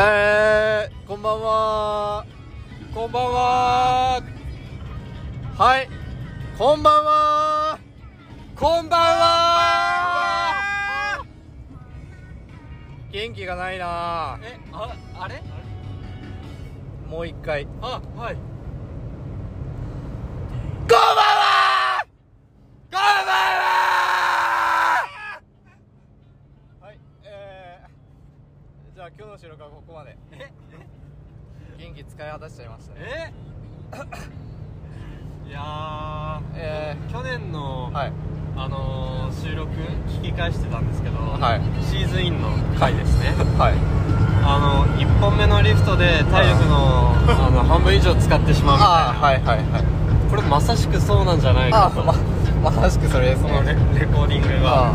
えー、こんばんは。こんばんは。はい。こんばんは。こんばんは。元気がないな。えああれ？もう一回。あはいこんばんはこんばんははいえー、じゃあ今日の収録はここまで。え？元気使い果たしちゃいましたね。え？いやえー。去年の、ー、はい。あのー収録聞き返してたんですけど、はい。シーズンインの回ですね。はい。あの1本目のリフトで体力の あの半分以上使ってしまうみたいな。はいはいはい。これまさしくそうなんじゃないかと。あままさしくそれですそのレコーディングが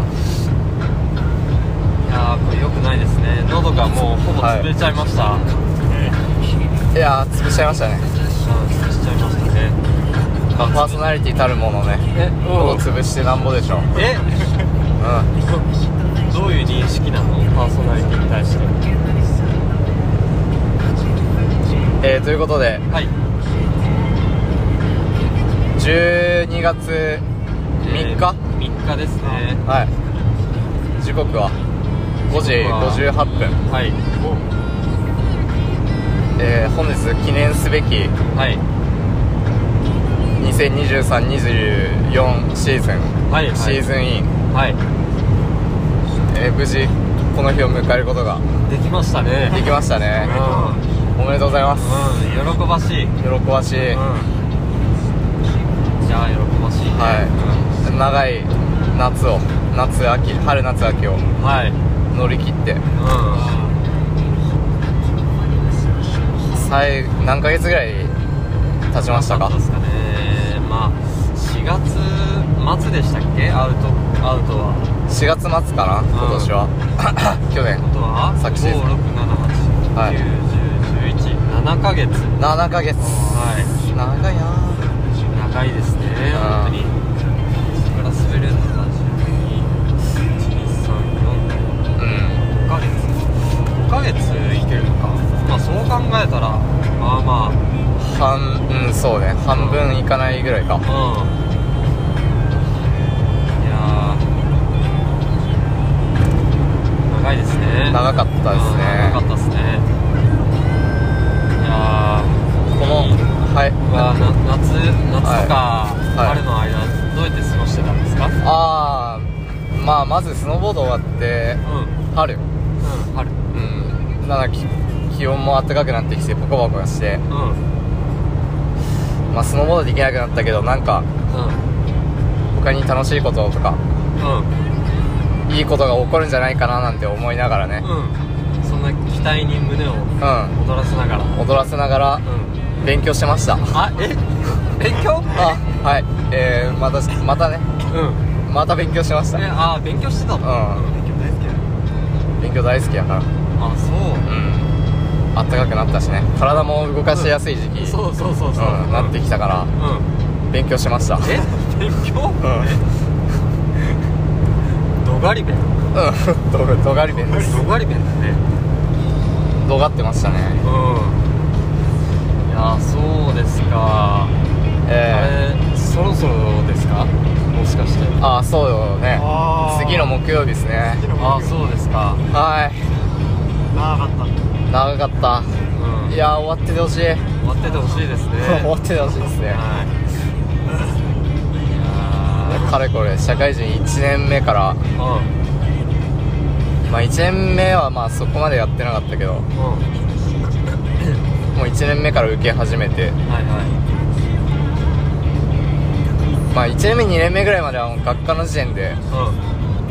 やーこれ良くないですね。喉がもうほぼ潰れちゃいました、いやー潰しちゃいましたね。うん潰しちゃいましたね。まあパーソナリティたるものね。え喉潰してなんぼでしょう。え？うん。どういう認識なの？パーソナリティに対して。えー、ということではい。12月3日、3日ですね。はい。時刻は？5時時刻は58分。はい。えー、本日記念すべきはい。2023-24シーズン、はいはい。シーズンイン、はい。えー無事この日を迎えることができましたね。できましたね。うおめでとうございます。ん、うん、喜ばしい、うん、喜ばしい、じゃあ喜ばしいね。はい。長い夏を夏秋春夏秋を。うんはい乗り切って。う最何ヶ月ぐらい経ちましたか？ですかね。まあ4月末でしたっけ？アウトアウトは。4月末かな？今年は。去年。は？昨シーズン。はい。56787ヶ月。7ヶ月。はい。長いな長いですねうん。本当に月いけるのか。まあそう考えたらまあま半うんそうね。半分いかないぐらいか。あうん。いやー。長いですね。長かったですうんね長かったですね。いやー。このはい。はな夏夏とかはい。春の間どうやって過ごしてたんですか？ああまあまずスノーボード終わってうん。春なんかき気温も暖かくなってきてポコポコして。うん。うんまあスノーボードできなくなったけどなんか他に楽しいこととかうん。いいことが起こるんじゃないかななんて思いながらね。うん。そんな期待に胸をうん。躍らせながら。踊らせながらうん。勉強してました。あえ？勉強？あはい。えー、またまたね。うん。また勉強してました。えあ勉強してたの？うん。勉強大好きだ勉強大好きやからあそう。うん。暖かくなったしね。体も動かしやすい時期、そうそうそうそう。うんなってきたから。うん。勉強しました。え？勉強？うん。ドガリ弁？うん。どどがり弁。ですドガリ弁だね。どがってましたね。うん。いやそうですか。えあれそろそろですか？もしかして。ー、ああそうよね。あー。次の木曜日ですね。あそうですか。はい長かった。長かった。うん。いやー終わっててほしい。終わっててほしいですね。終わっててほしいですね。はい。いやかれこれ社会人1年目から。ーまあ1年目はまあそこまでやってなかったけど。もうん。うんう1年目から受け始めて。はいはい。まあ1年目2年目ぐらいまではもう学科の時点でう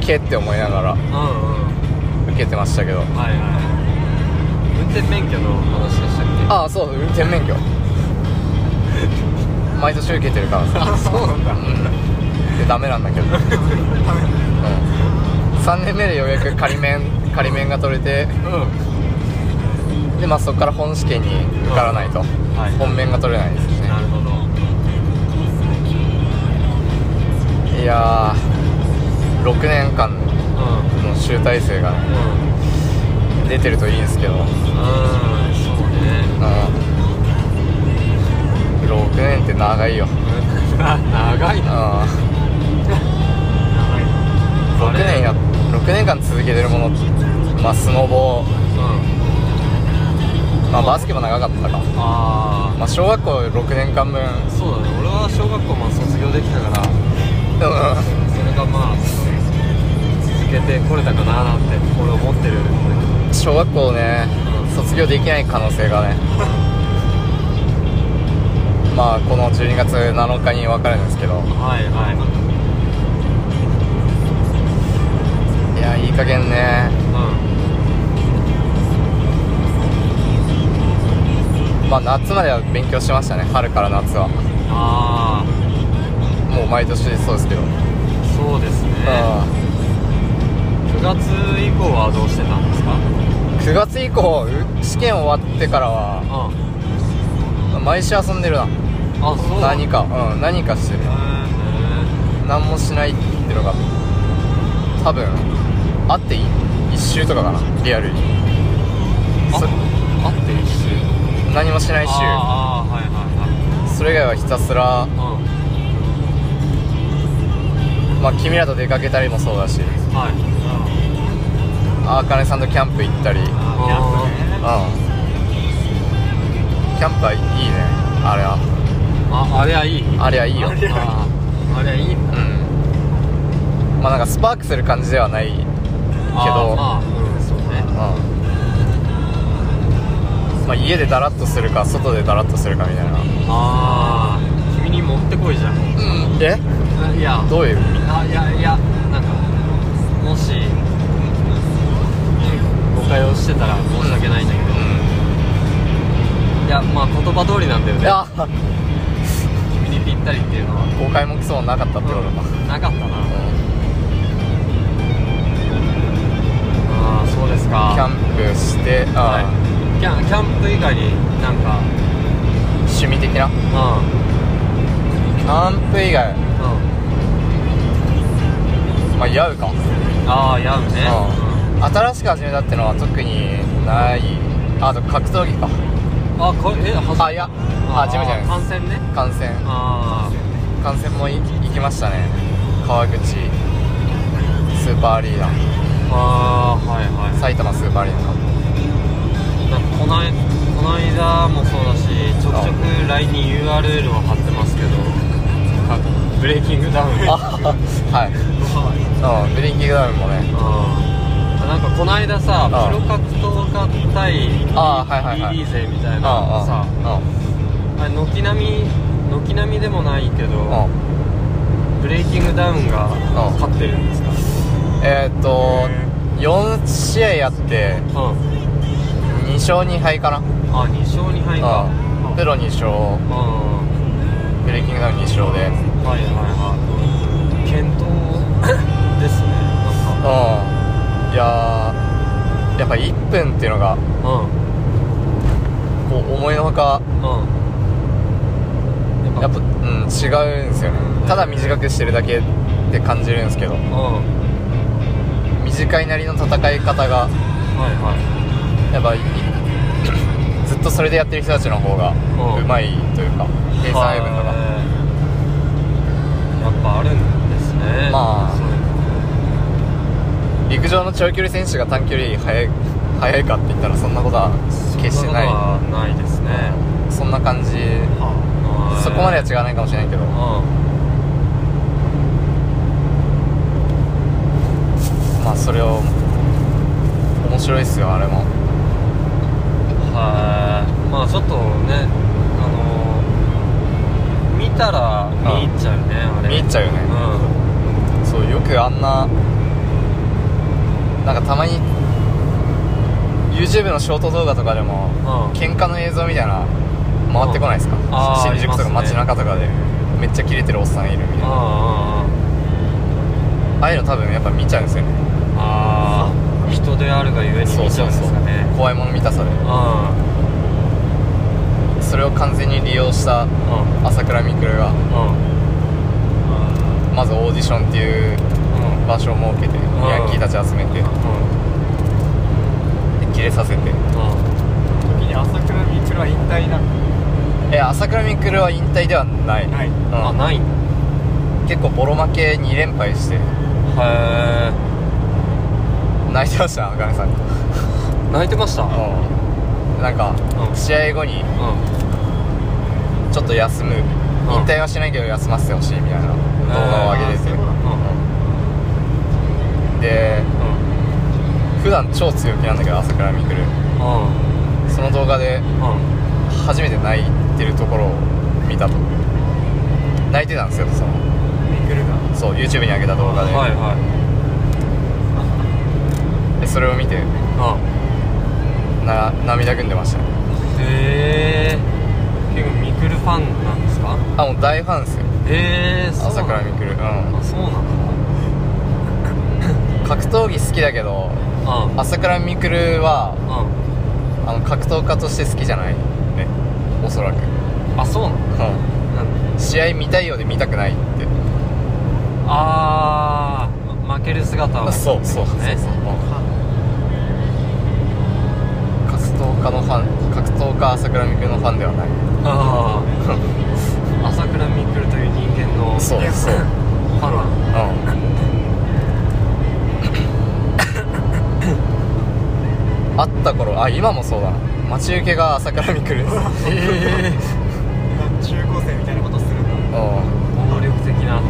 けって思いながらんうんうん。受けてましたけど。はいはい運転免許の話でしたっけ？ああそう運転免許。毎年受けてるからさ。あそうなんだ。うん。でダメなんだけど、うん、3年目でようやく仮免仮免が取れて。うん。でまあそこから本試験に受からないと、はい。本面が取れないですね。なるほど。いやー6年間うん。の集大成がねうん出てるといいんですけど。うんうんそうね6年って長いよ。長いな。うん6年や6年間続けてるものまあスノボ。うん。まあバスケも長かったか。あまあ小学校6年間分。あそうだね。俺は小学校まあ卒業できたから。うそれがまあ続けてこれたかななんて俺思ってる。小学校ねうん。卒業できない可能性がね。まあこの12月7日に分かるんですけど。はいはい。いやいい加減ね。うん。まあ夏までは勉強しましたね。春から夏は。あもう毎年そうですけど、あそうですね9月以降はどうしてたんですか？9月以降う試験終わってからはうん。毎週遊んでるな。あそう。何か。うん何かしてる。何もしないっていうのが多分あって1週とかかなリアルに。あそあって一週？何もしない週。ああはいはそれ以外はひたすらいはいまあ君らと出かけたりもそうだし。うんはいあかねさんとキャンプ行ったり。うん。キャンキャンプはいいね。あれは。ああれはいい。あれはいいよ。あれはあれはいいんだうん。まあなんかスパークする感じではないけど。まあうんそうね。うん。まあ家でダラッとするか外でダラッとするかみたいな。ああ君に持ってこいじゃん。うん。え？いや。どういう意味？あいやいやなんかもし誤解をしてたら申し訳ないんだけど、いやまあ言葉通りなんだよね。君にぴったりっていうのは。誤解もなかったってことか、なかったな。ああそうですか。キャンプしてあ、はい。キャンキャンプ以外になんか。趣味的な？うん。キャンプ以外。うん。まあやうか。ああやうね。うん新しく始めたってのは特にない。ああと格闘技か。あこれえはあいやあジムじゃない観戦ね。観戦。あ観戦もい行きましたね。川口スーパーアリーナ。ーあーはいはい。埼玉スーパーアリーナ。かなんかこないこの間もそうだしちょくちょく LINE に URL を貼ってますけどかブレイキングダウン。あ はい。うんブリンキングダウンもね。あなんかこの間さプあ。ロ格闘家対あはいはいはい。BB 勢みたいなあさああ。れ軒並み軒並みでもないけどうんブレイキングダウンがうん勝ってるんですか？えーっと4試合やってうん。2勝2敗かな。あ2勝2敗か。うん。プロ2勝。うん。ブレイキングダウン2勝で。はいはいはい。検討 ですねなんか。うんいやーやっぱ1分っていうのがうんこう思いのほかうん。やっぱ、うん、違うんですよね。ただ短くしてるだけって感じるんですけどうんはい短いなりの戦い方がはいやっぱいずっとそれでやってる人たちの方がうん。うまいというか計算配分とか。はいやっぱあるんですね。まあ陸上の長距離選手が短距離速い速いかって言ったらそんなことは決してない。ないですねそんな感じはいそこまでは違わないかもしれないけど。うん。まあそれを面白いっすよあれも。はい。まあちょっとねあの見たら見入っちゃうねあれ。見入っちゃうよね。うそうよくあんななんかたまに YouTube のショート動画とかでもんうん。喧嘩の映像みたいな回ってこないですか、あー新宿とか街中とかでめっちゃキレてるおっさんいるみたいな。あああいうの多分やっぱ見ちゃうんですよね。あああ人であるがゆえに見ちゃうんですかね。怖いもの見たさで。うん。それを完全に利用したうん。朝倉未来がうん。まずオーディションっていううん場所を設けてヤンキーたち集めてで決切れさせて。あ時に朝倉未来は引退なの？え朝倉未来は引退ではない。ない。うん。あない。んだ結構ボロ負け2連敗して。へえ泣いてました赤根さん。に泣いてました？うん。うんなんかうん。試合後にちょっと休む。引退はしないけど休ませてほしいみたいな動画を上げてて。そうなんだで普段超強気なんだけど朝倉未来その動画で初めて泣いてるところを見たと。泣いてたんですよその。ミクルがそう YouTube に上げた動画で,、はいはいでそれを見てあな涙ぐんでました。ねへえ結構ミクルファンなんですか？あもう大ファンですよ。へえ朝倉未来うん。あそうなんだ格闘技好きだけどあ朝倉未来はああの格闘家として好きじゃない。ねおそらく、あそうなの？うなんん、試合見たいようで見たくないって。あー。ま負ける姿を。そうそうそうね。格闘家のファン格闘家朝倉未来のファンではない。ああ 朝倉未来という人間のそうそう。ファンなのうんあった頃あ今もそうだな。待ち受けが朝倉未来ですえ中高生みたいなことするんだうん暴力的な。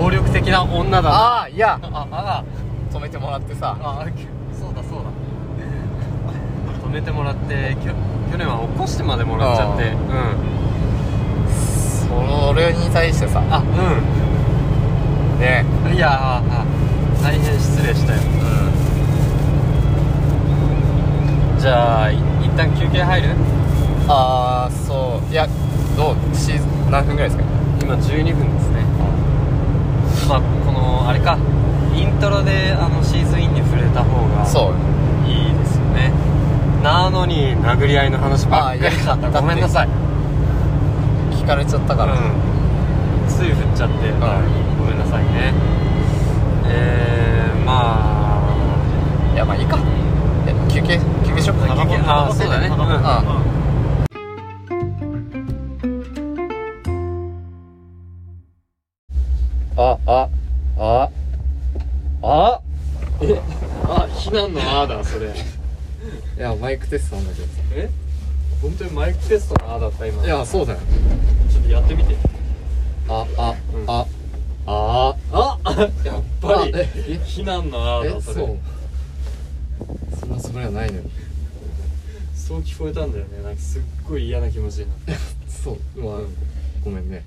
暴力的な女だな。ああいや。ああ止めてもらってさ。あそうだそうだ。止めてもらってきょ去年は起こしてまでもらっちゃって。あうん。それに対してさ。あねうん。いや大変失礼したよ旦休憩入る？ああそう。いやどう？シーズン何分ぐらいですか？今12分ですね。まあこのあれか。イントロであのシーズンインに触れた方がそう。いいですよね。なのに殴り合いの話ばっかりしちゃった。あいやごめんなさい。聞かれちゃったから、うんつい振っちゃって、ごめんなさいね。えー、まいやまあいいか。え休憩？休憩しよっか休憩あそうだね。タバコうん。あああああ。えあ避難のあーだそれ。いやマイクテストなんだけどさ。え？本当にマイクテストのあーだった今。いやそうだよ。ちょっとやってみて。ああ、うん。ああ。あやっぱり。避難のあえーだそれ。そう。そんなつもりはないのにそう聞こえたんだよね。なんかすっごい嫌な気持ちになって。そう。まあごめんね。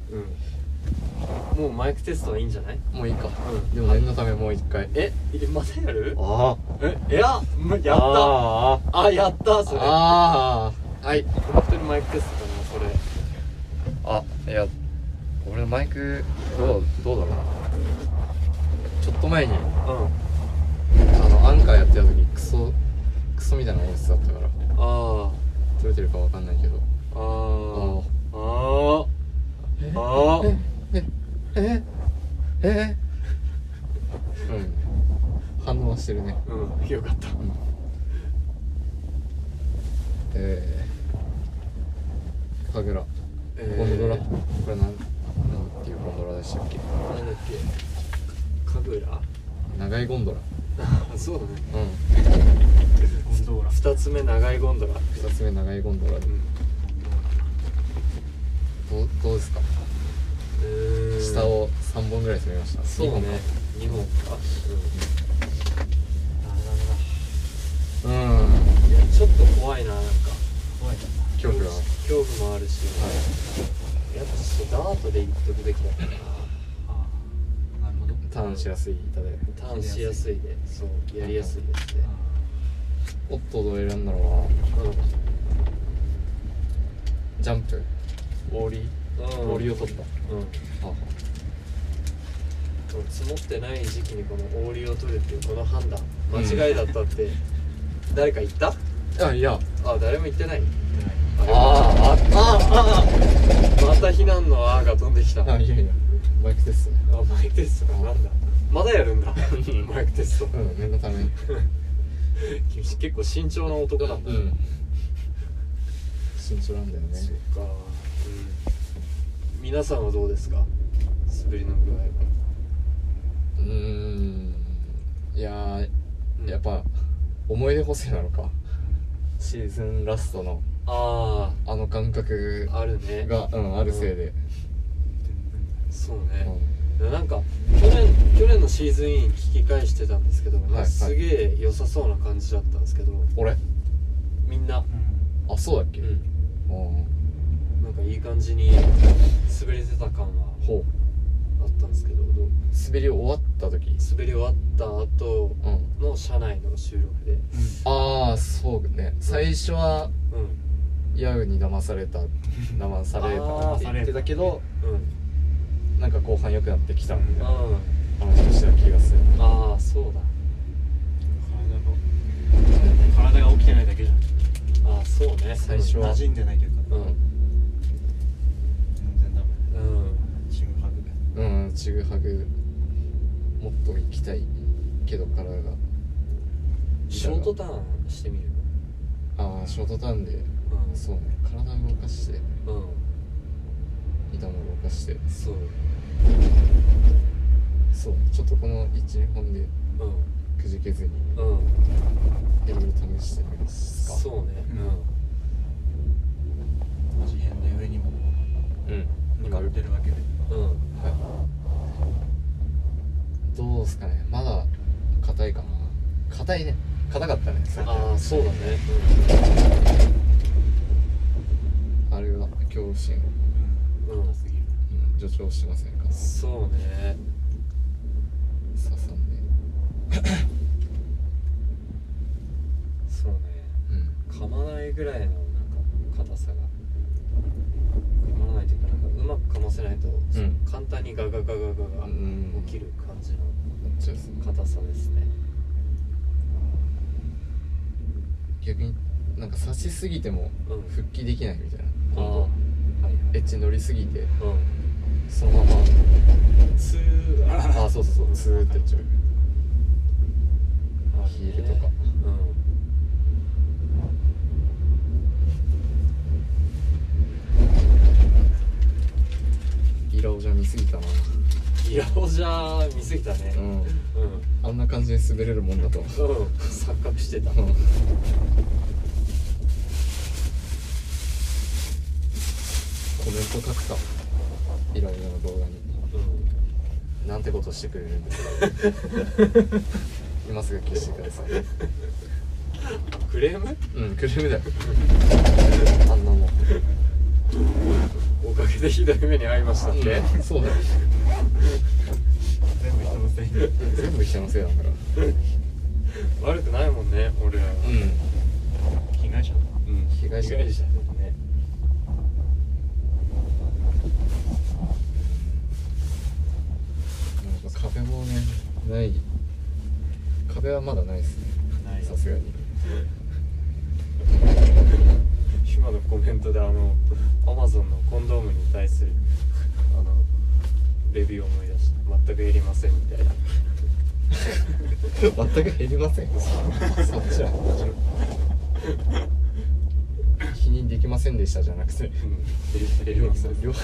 うん。もうマイクテストはいいんじゃない？もういいか、うん。でも念のためもう一回。ええまたやる？あえいやまやった。ああ。やったそれ。ああ。はい。本当にマイクテストかなそれ。あいや俺のマイクどうどうだろうな。ちょっと前にうあのアンカーやってた時クソクソみたいな音質だったからんあ撮れてるかわかんないけどあああああええええうん反応してるねうんよかったえー、神楽えーゴンドラこれなんなんていうゴンドラでしたっけなんだっけ神楽長いゴンドラそうだね。うん。ゴンドーラ二つ目長いゴンドラ。二つ目長いゴンドラで。うん。どうどうですか？えー。下を3本ぐらい攻めました。そうね。二本か。2本か。うん。うん。いやちょっと怖いななんか。怖い。恐怖が恐怖もあるし、やっぱちょっとダートで行っとくべきだったなターンしやすい板でターンしやすいでそうやりやすいですね。おっとどう選んだのはジャンプ。オーリー？うん。オーリーを取った。うん。あ積もってない時期にこのオーリーを取るっていうこの判断間違いだったって、誰か言った？あいや。あ誰も言ってない。あーあああまた避難の「あ」が飛んできた。あいやいやマイクテストねあマイクテストかなんだまだやるんだ。マイクテストうん。念のために君結構慎重な男なんだね、うん慎重なんだ。よねそっか。うん。皆さんはどうですか？滑りの具合は。うーん。いやーうん。やっぱ思い出補正なのか。シーズンラストのああの感覚ああるね。が、うん、あるせいで、そううん。ね、なんか去年去年のシーズンイン聞き返してたんですけど、いはい。すげえ良さそうな感じだったんですけど俺？みんな。あそうだっけ、うん。うん。なんかいい感じに滑れてた感はほう。あったんですけど滑り終わった時？滑り終わった後うん。の車内の収録で。ああそうね。最初はうん。ヤウに騙された騙されたって言ってたけどうんなんか後半良くなってきたみたいな。うん。話をした気がする。ああそうだ。体が起きてないだけじゃん。ああそうね。最初は。馴染んでないというか。うん。全然ダメ。うん。チームハグ。うんちぐはぐもっと行きたいけど体が。ショートターンしてみる？ああショートターンで。うん。そうね。体動かして。うん板も動かして。そう。そう。ちょっとこの12本でうん。くじけずにうん。いろいろ試してみますか。そうね。事変で上にもうん。向かってるわけで。うん。うん。はい。どうですかね。まだ硬いかな。硬いね。硬かったね。ああそうだね。あれは恐怖心うん。うん硬すぎるうん助長しませんか？そうね。刺さんでそうね。うん噛まないぐらいのなんか硬さが。噛まないというかなんかうまく噛ませないと、ん。簡単にガガガガガがうん。起きる感じの硬さですね。逆になんか刺しすぎてもうん。復帰できないみたいな。ああ今度はいはいエッジ乗りすぎて。うそのままんツー。があそうそうそうツーってやっちゃう。ヒールとか。イラオじゃ見すぎたな。うんイラオじゃ見すぎたね。うん。うん。あんな感じで滑れるもんだと。うん。錯覚してた。うんコメント書くかイラオの動画にうん。なんてことしてくれるんですか。今すぐ消してください。クレーム？うんクレームだよ。あんなもん。おかげでひどい目に遭いましたって、うんそうだよ。全部人のせい。で全部人のせい。だから悪くないもんね俺らは。うん。被害者うん。被害者。被害者。だよね壁もねない。壁はまだないですね。さすがに。今のコメントであのアマゾンのコンドームに対するあのレビューを思い出して全く減りませんみたいな。全く減りませんそっちは。否認できませんでしたじゃなくて。うん。減りません両方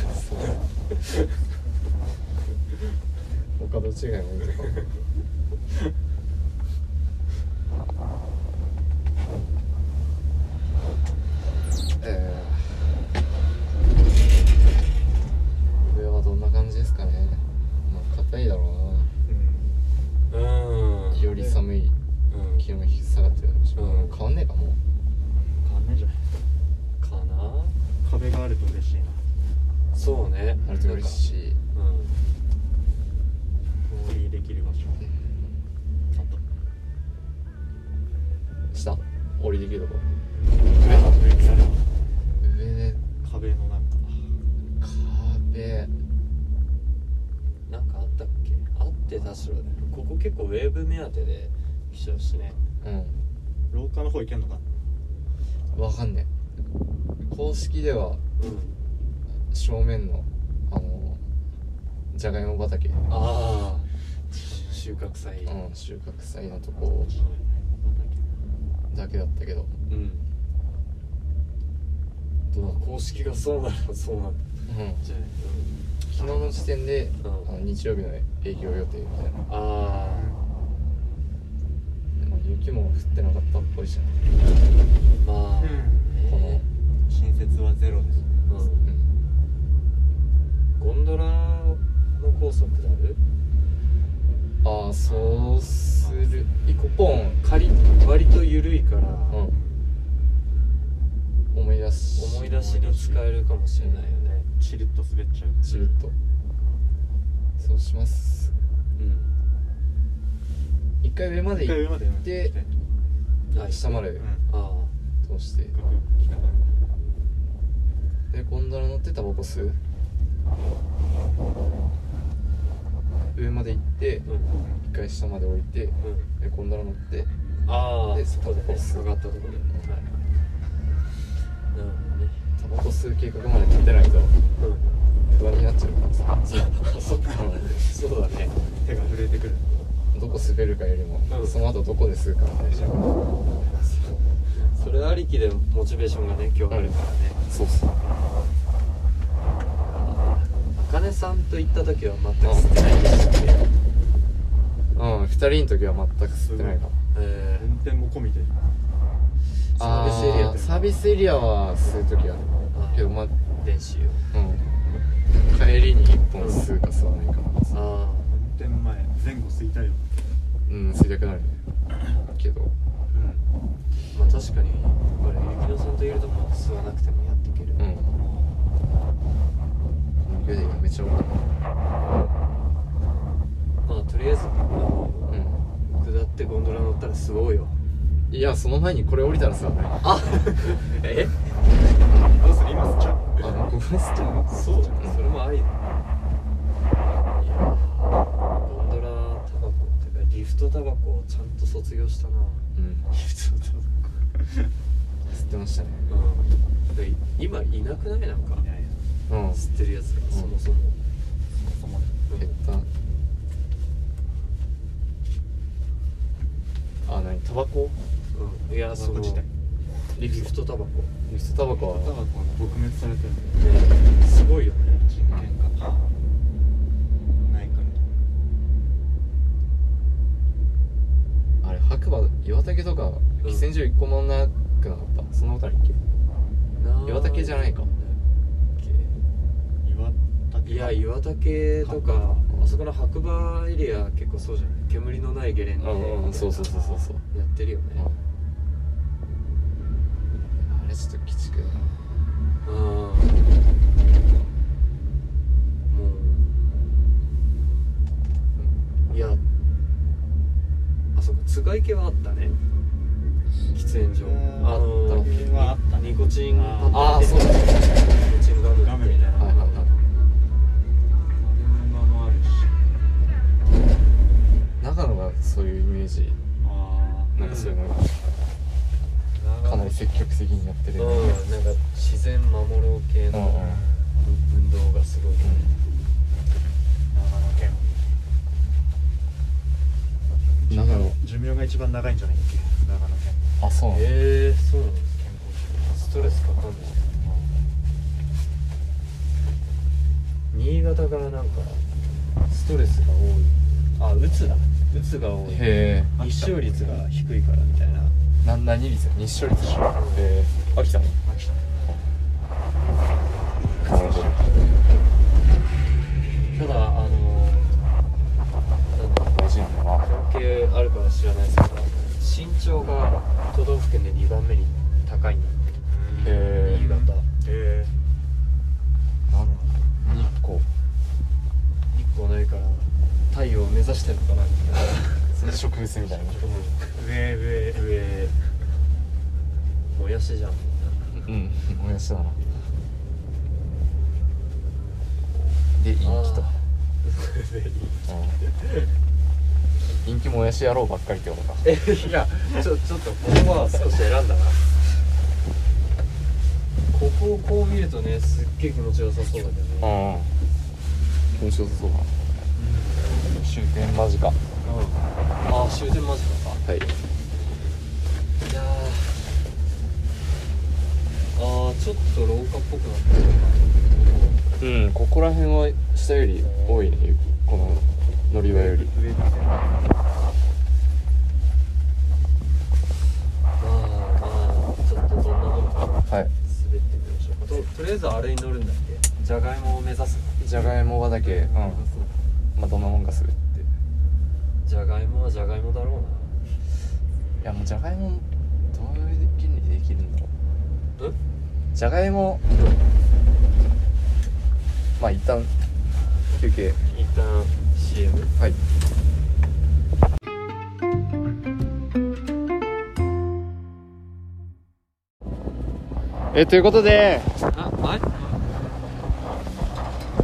そう他どっちがいいとかえー、上はどん。な感じですかねまあ硬いだろううん。なより寒いうん。気温が下がってるし、うん。変わん。ねえかもう変わん。ないじゃないかな壁があると嬉しいなそうねあると嬉しいなん。できる場所。ちゃんと。下。降りできるとこ。上上で壁のなんか壁。うんなんかあったっけ？あって確かここ結構ウェーブ目当てで来ちゃうしね。う廊下の方行けんのか？んわかんねえ。公式ではうん。正面のあのじゃがいも畑。うんああ収穫祭。収穫祭のとこ。だけだったけど。うん。まあ公式がそうなら そうなんうん。じゃない昨日の時点で、うん。あの日曜日の営業予定みたいな。あでも雪も降ってなかったっぽいじゃんあまあ、うん。このね。新設はゼロですね。うん。うん。ゴンドラのコースは下る？ああそうする。一個ポン仮割と緩いから、うん。思い出し思い出しに使えるかもしれないよね。チルッと滑っちゃう。チルッと。そうします。うん。一回上まで行ってあ下まで。うん。あ通して。でゴンドラ乗ってタバコ吸う上まで行って一回下まで降りてうん。でゴンドラ乗ってああでそこでねタバコ吸う上がったところで、はいなるほどね。タバコ吸う計画まで立てないとうん。不安になっちゃうからさ。あそっか。そうだね。手が震えてくる。どこ滑るかよりも、うん。その後どこで吸うかが大事だからそれありきでモチベーションがね今日あるからね。そうそうあかねさんと行った時は全く吸ってないんでしたっけうん二人の時は全く吸ってないかも。え運転も込みで。サービスエリアってサービスエリアは吸う時ある。あけどまあー練習うん帰りに一本吸うか吸わないかなんです。あ運転前前後吸いたいようん吸いたくなるねけど。あまあ確かにこれ雪乃さんといるとまあ吸わなくてもこの湯でやめちゃおうかまあとりあえずあのな下ってゴンドラ乗ったら吸おうようんいやその前にこれ降りたらさあえ？どうする？今吸っちゃう？あのそうじゃん。それもありだいやーゴンドラタバコってかリフトタバコをちゃんと卒業したな。うん。吸ってましたね。うん。で今いなくない？なんか。いやい。やうん。吸ってるやつがん。そもそも、そもそも減った。あ何？タバコ？うん、いやその自体。リフトタバコ。リフトタバコは？タバコが撲滅されてる。ねすごいよね人権が。ないから。あれ白馬岩竹とか喫煙所一個もなくなかった？そんなことないっけ岩竹じゃないかいや岩竹とかあそこの白馬エリア結構そうじゃない？煙のないゲレンデうんうんそうそうそうそうそう。やってるよね。あれちょっと鬼畜だなうん。もう。いや。あそこ津賀池はあったね。喫煙所。うんあのあったニコチンあー。そう。だニコチンガムみたいな長野がそういうイメージ。あなんかそういうのが。かなり積極的にやってるうんなんか自然守ろう系のうんうん。運動がすごい、長野県。長野。寿命が一番長いんじゃないっけ？長野県。あそうなの。ええそうなの健康ストレスかかんない。新潟がなんかストレスが多い。あうつだうつが多い。へ日照率が低いからみたいな。何率日照率へえ。秋田の秋田なるほどただあのなんだ大事なんだな関係あるかは知らないですけど身長が都道府県で2番目に高いんだって。へえ。新潟。え太陽を目指してるのかなみたいな。植物みたいな。上上上もやしじゃんうんもやしだなで陰気とうん陰気もやし野郎ばっかりってことかえいやちょちょっと言葉は少し選んだなここをこう見るとねすっげえ気持ちよさそうだけどね気持ちよさそうだな終点間近。ああ終点間近か。はい。いやー。ちょっと廊下っぽくなってるうんここら辺は下より多いね。この乗り場より。上みたいなまあまあちょっとどんなもんか。はい。滑ってみましょうととりあえずあれに乗るんだっけ？じゃがいもを目指す。じゃがいもはだけ。うん。まあどんなもんかするってじゃがいもはじゃがいもだろういやもうじゃがいもどういう原理でできるんだろう。なじゃがいも。まあ一旦休憩。一旦 CM はい。えということで。ああ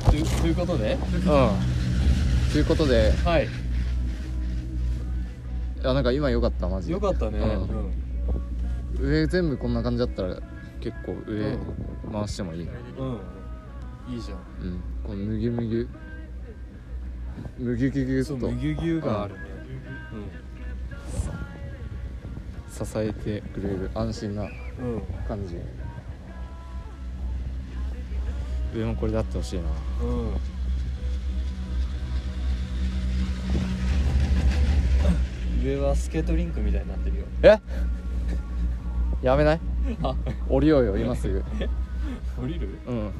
というということで？うん。ということで。はいいやなんか今良かったマジで。よかったね。うん。上全部こんな感じだったら結構上う回してもいい。ねうん、いいじゃん。うん。このむぎゅむぎゅむぎゅぎゅぎゅっとむぎゅぎゅがあるね。支えてくれる安心なうんうん。感じ。上もこれであってほしいな。うん上はスケートリンクみたいになってるよ。え？やめない？あ。降りようよ今すぐ。降りる？うん。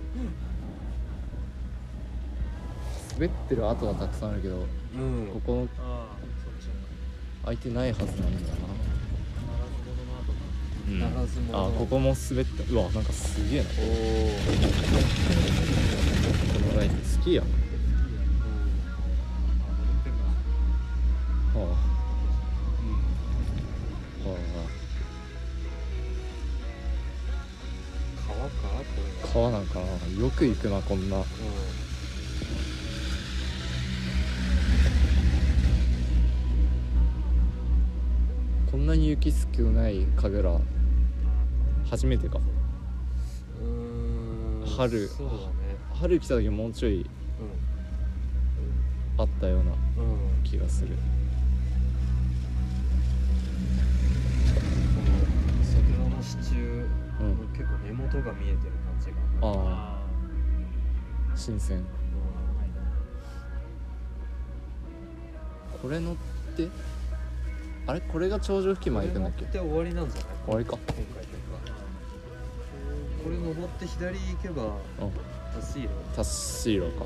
滑ってる跡はたくさんあるけどうん。ここのああそっち空いてないはずなんだよな、ならず者あここも滑ったうわなんかすげえな。おおこのライン好きやん。はあはあ川か？これ。は川なんかな？よく行くなこんな。うこんなに雪少ない神楽。初めてか。んうーん。春。ね。春来た時もうちょいあったようなうん。うん気がする。桜結構根元が見えてる感じが。あああ新鮮。うこれ乗ってあれ？これが頂上付近んまで行くんだっけ？これ乗って終わりなんじゃない？終わりか。今回とか。これ登って左行けばうん。タスイロタッシーロか。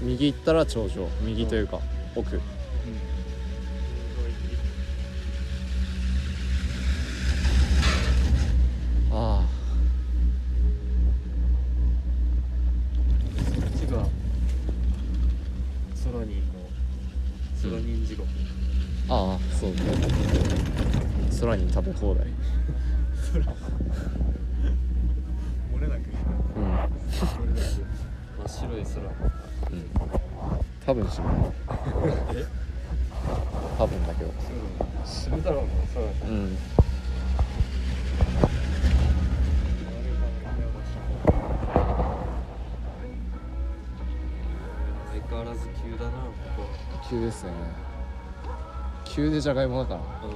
右行ったら頂上。右というか奥ですね。急でじゃがいもだから。うん。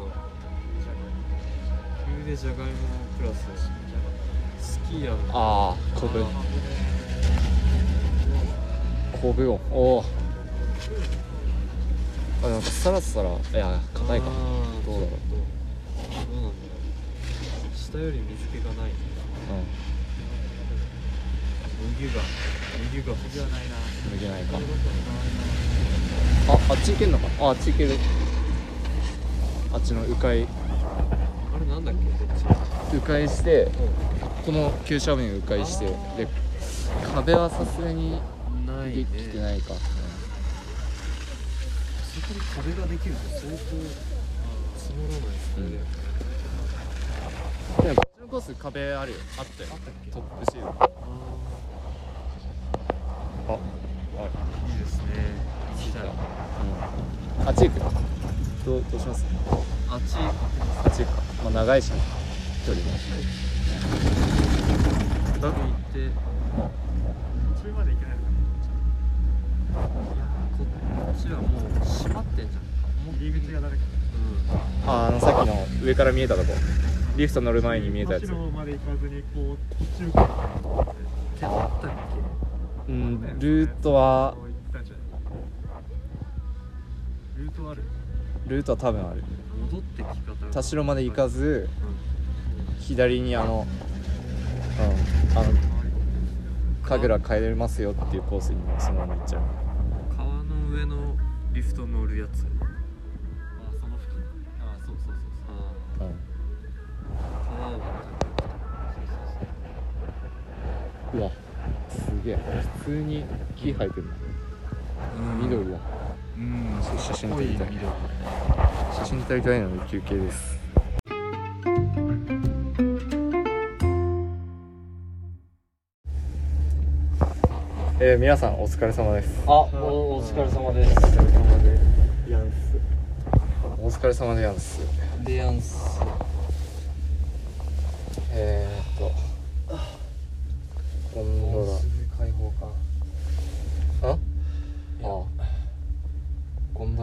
急でじゃがいもプラススキーヤーのああこぶこぶをおおあなんかサラサラ。いや硬いか。どうだろう。どうなんだ。ろう下より水気がない。麦が麦がじゃないなうん脱げないかああっち行けんのか？ああっち行ける。あっちの迂回。あれなんだっけ迂回してこの急斜面迂回してで壁はさすがにでないねきてないか、そこに壁ができると相当積もらないですね、うん。でもこっちのコース壁あるよ。あったよ。トップシードああーいいですね来たようんあっち行くど。うどうします？あっちあっち行くか。まあ長いしね。距離も行ってそれまでいけないのかこっちはもう閉まってんじゃん。な入り口が誰か。うん。ああのさっきの上から見えたとこ。リフト乗る前に見えたやつ。まで行かずにこう途中から。手あったっけ？うんルートはルートある？ルートは多分ある。戻ってき方が。田代まで行かず左にあのうんあの神楽帰れますよっていうコースにそのまま行っちゃう。川の上のリフト乗るやつ。あその付近あそうそうそうあう。ん。あ川をうわすげえ。普通に木生えてる。な緑だうん写真撮りたい。写真撮りたいので休憩です。えー、皆さんお疲れ様です。あおお疲れ様です。ヤンスお疲れ様でやんす。デアンスえー、っとゴンド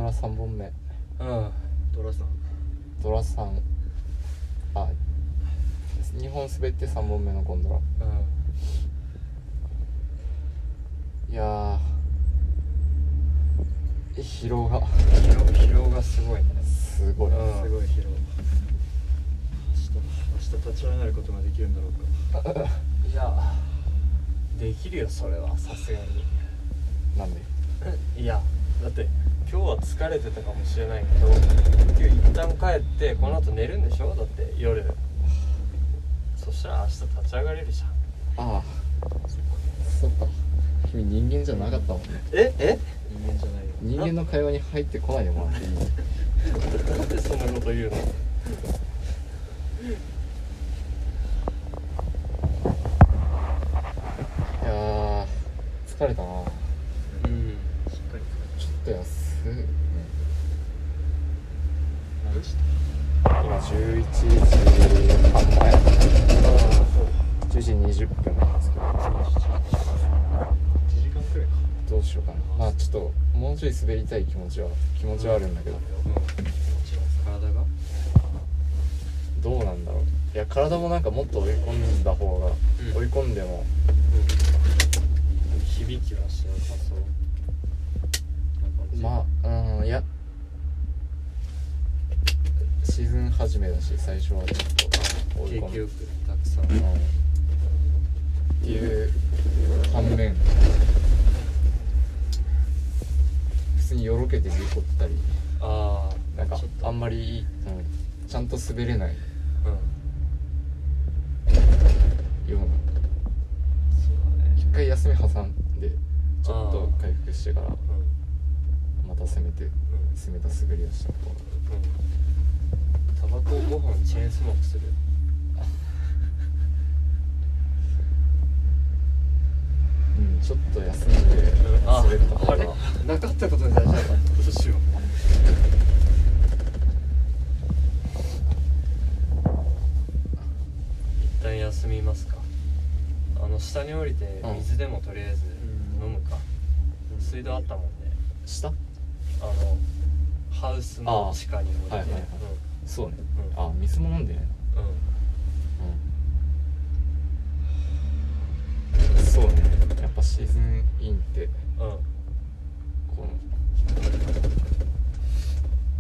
ラ3本目うん。ドラさん。ドラ3あ2本滑って3本目のゴンドラ。いやー。疲労が。疲労疲労がすごいね。すごい、うん。すごい疲労。明日明日立ち上がることができるんだろうか。いやできるよそれは。さすがに。なんで？いやだって今日は疲れてたかもしれないけど今日一旦帰ってこの後寝るんでしょ？だって夜。そしたら明日立ち上がれるじゃん。ああ。そっか。君人間じゃなかったもんね。え？え？人間じゃないよ。人間の会話に入ってこないでもらっていいなんでそんなこと言うの？いやー疲れたな。うんしっかりちょっと休むね。何して今11時半前。10時20分なんですけど1時間くらいか。どうしようかな。まあちょっともうちょい滑りたい気持ちは気持ちはあるんだけど、体が？どうなんだろう。いや体もなんかもっと追い込んだ方が、うん。追い込んでも響きはしまあうんいやシーズン初めだし最初はちょっと追い込んで景気よくたくさん。うん。っていう反面普通によろけて事故ったりああなんかあんまり、うん、ちゃんと滑れない。うん。ような。そうだね。一回休み挟んでちょっと回復してから。うんまた攻めて攻めた滑りをした方がタバコ5本チェーンスモークする うんちょっと休んであ滑った方あれ？がなかったことに大事だったどうしよう。一旦休みますか。あの下に降りてうん水でもとりあえずうん飲むか、水道あったもんね。下？あのハウスの地下にはいはいはい。そうね、うん。あ水も飲んでね。うん。うんうんそうね。やっぱシーズンインってうんこの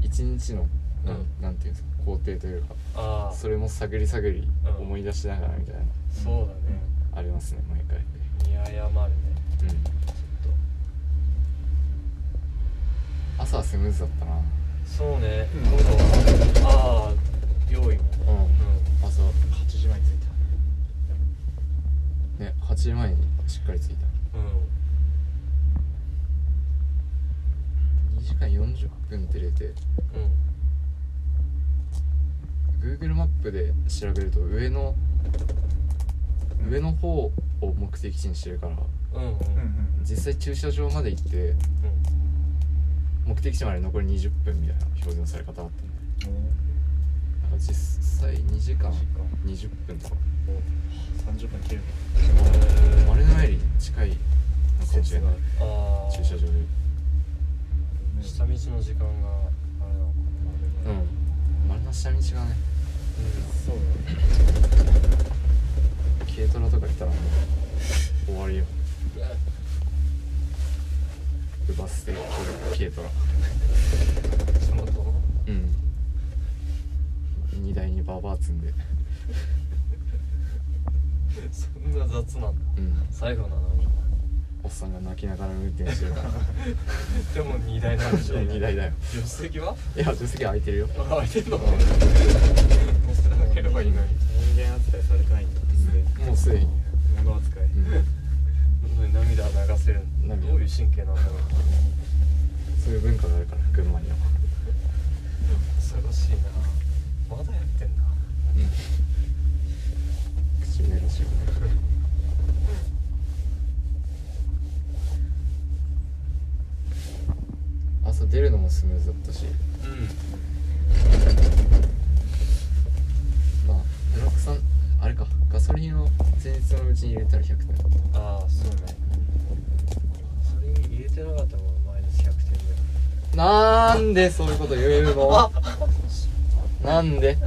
一日のなん,、うん。なんていうんですか工程というかああ。それも探り探りうん。思い出しながらみたいな、そうだね。ありますね毎回。見誤るね。うん朝はスムーズだったな。とそうね。うん。ああ用意。もうん、う。朝8時前に着いね8時前にしっかり着いた。んうん。2時間40分って入れて。うん Google マップで調べると上の、うん。上の方を目的地にしてるから。うんうん。たうん。実際駐車場まで行って目的地まで残り20分みたいな表現のされ方だったんで、なんか実際2時間20分とか。30分切る丸の前に近いのかもしれない。駐車場で下道の時間があれなのかな。うん。丸の下道がね、うん、そうだね。軽トラとか来たらもう終わりよ。バス停軽トラ。その後うん。荷台にババア積んで。そんな雑なんだ、うん、最後なのに。おっさんが泣きながら運転してるから。でも荷台なんでしょう 荷台だよ。助手席は？いや助手席空いてるよ。空いてるの？乗せなければいいのに。人間扱いされてないんだ、もうすでに。物扱い、うん。部涙流せるどういう神経なんだろう。そういう文化があるから群馬には。恐ろしいな。まだやってんな、うん、口メロし。よ う朝出るのもスムーズだったし。うん。前日のうちに入れたら100点。ああそうね、それ入れてなかったもんマイナス100点ぐらなんでそういうこと言うの？なんで？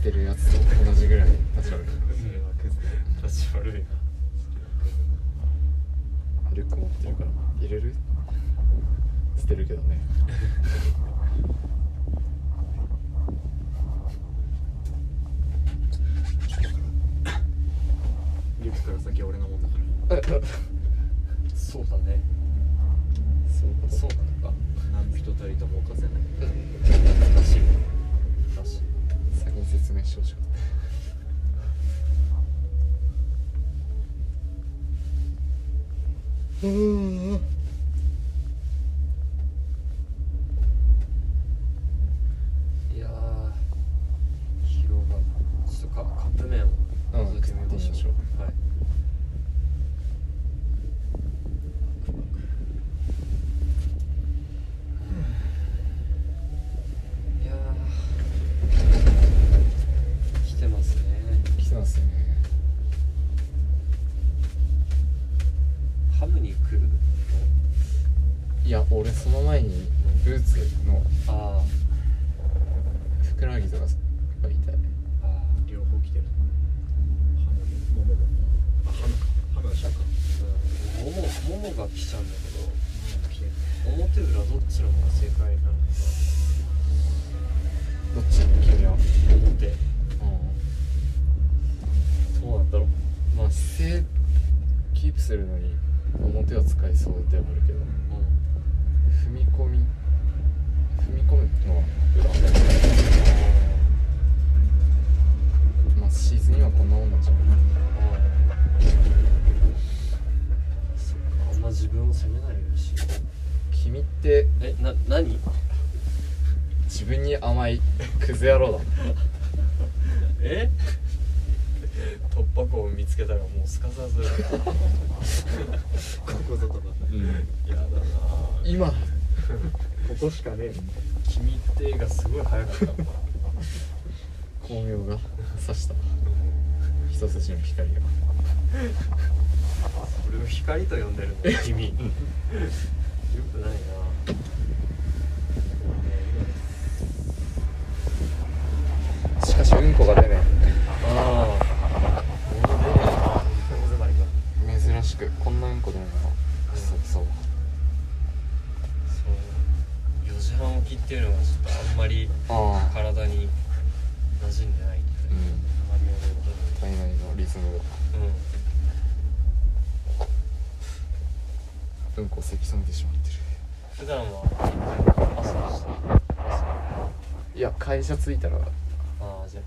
捨てるやつと同じぐらい立ち悪い立ち悪いなリュック持ってるから入れる捨てるけどね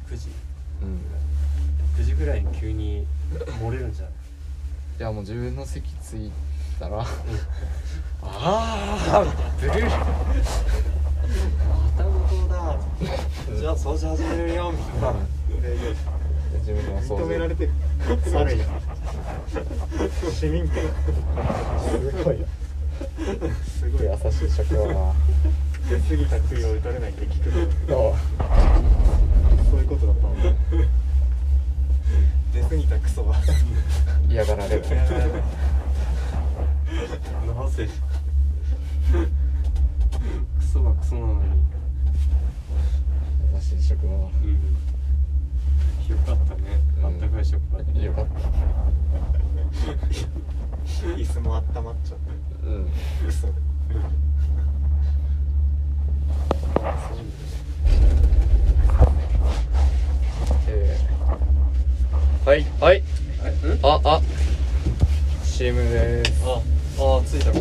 9時、うん、9時ぐらいに急に漏れるんじゃない？いやもう自分の席着いたら。ああブルーまた向こだ。じゃあ掃除始めるよみたいな。自分の掃除。認められてる。さる市民権。すごいすごい。優しい職場な。出過ぎた杭を打たれないって聞くの。そういうことだったので出過ぎたクソは。嫌がられる。なぜ？クソはクソなのに。優しい職場は、うん、よかったね、あったかい職場で、よかった。椅子もあったまっちゃってうん。嘘。そうです。えー、はい。はい。ああ。CM です。ああ着いたか。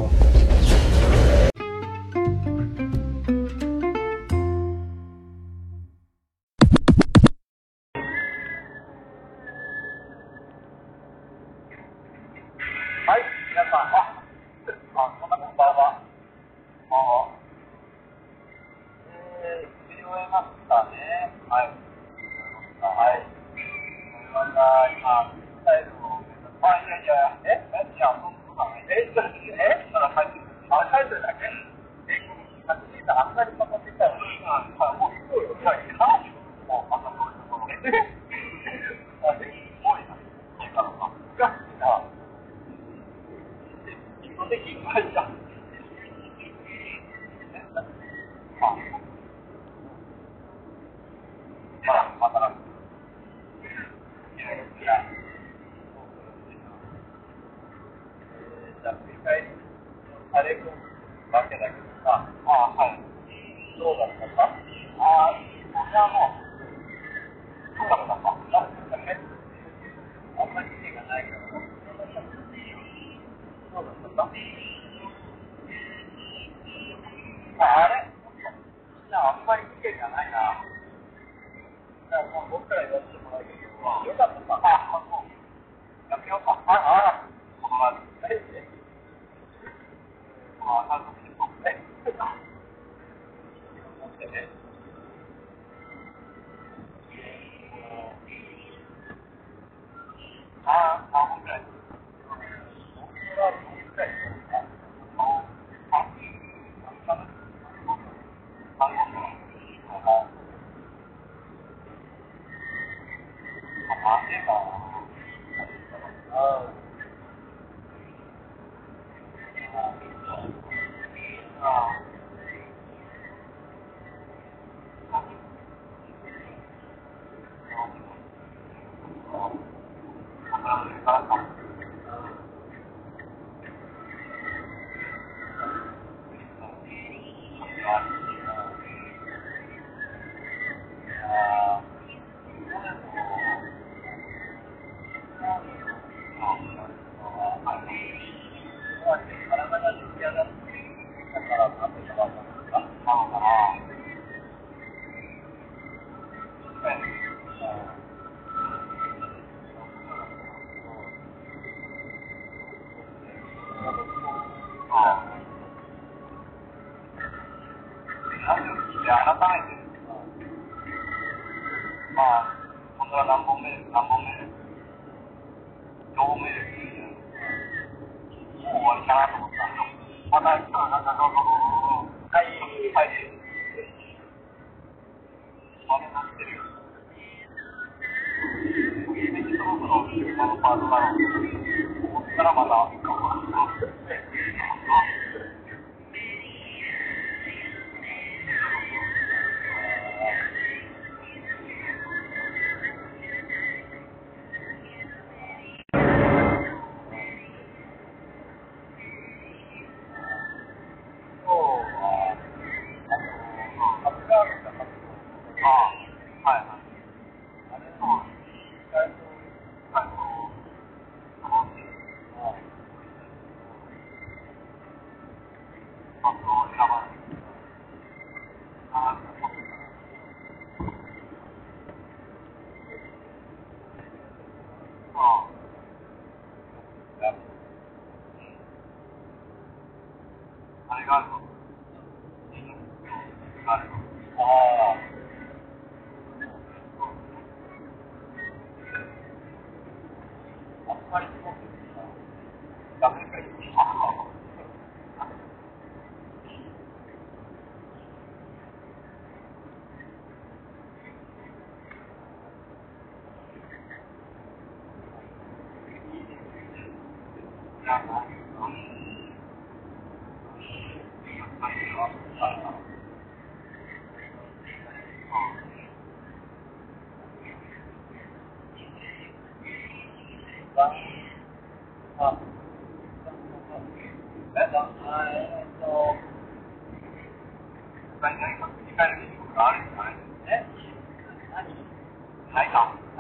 啊对吧呃嗯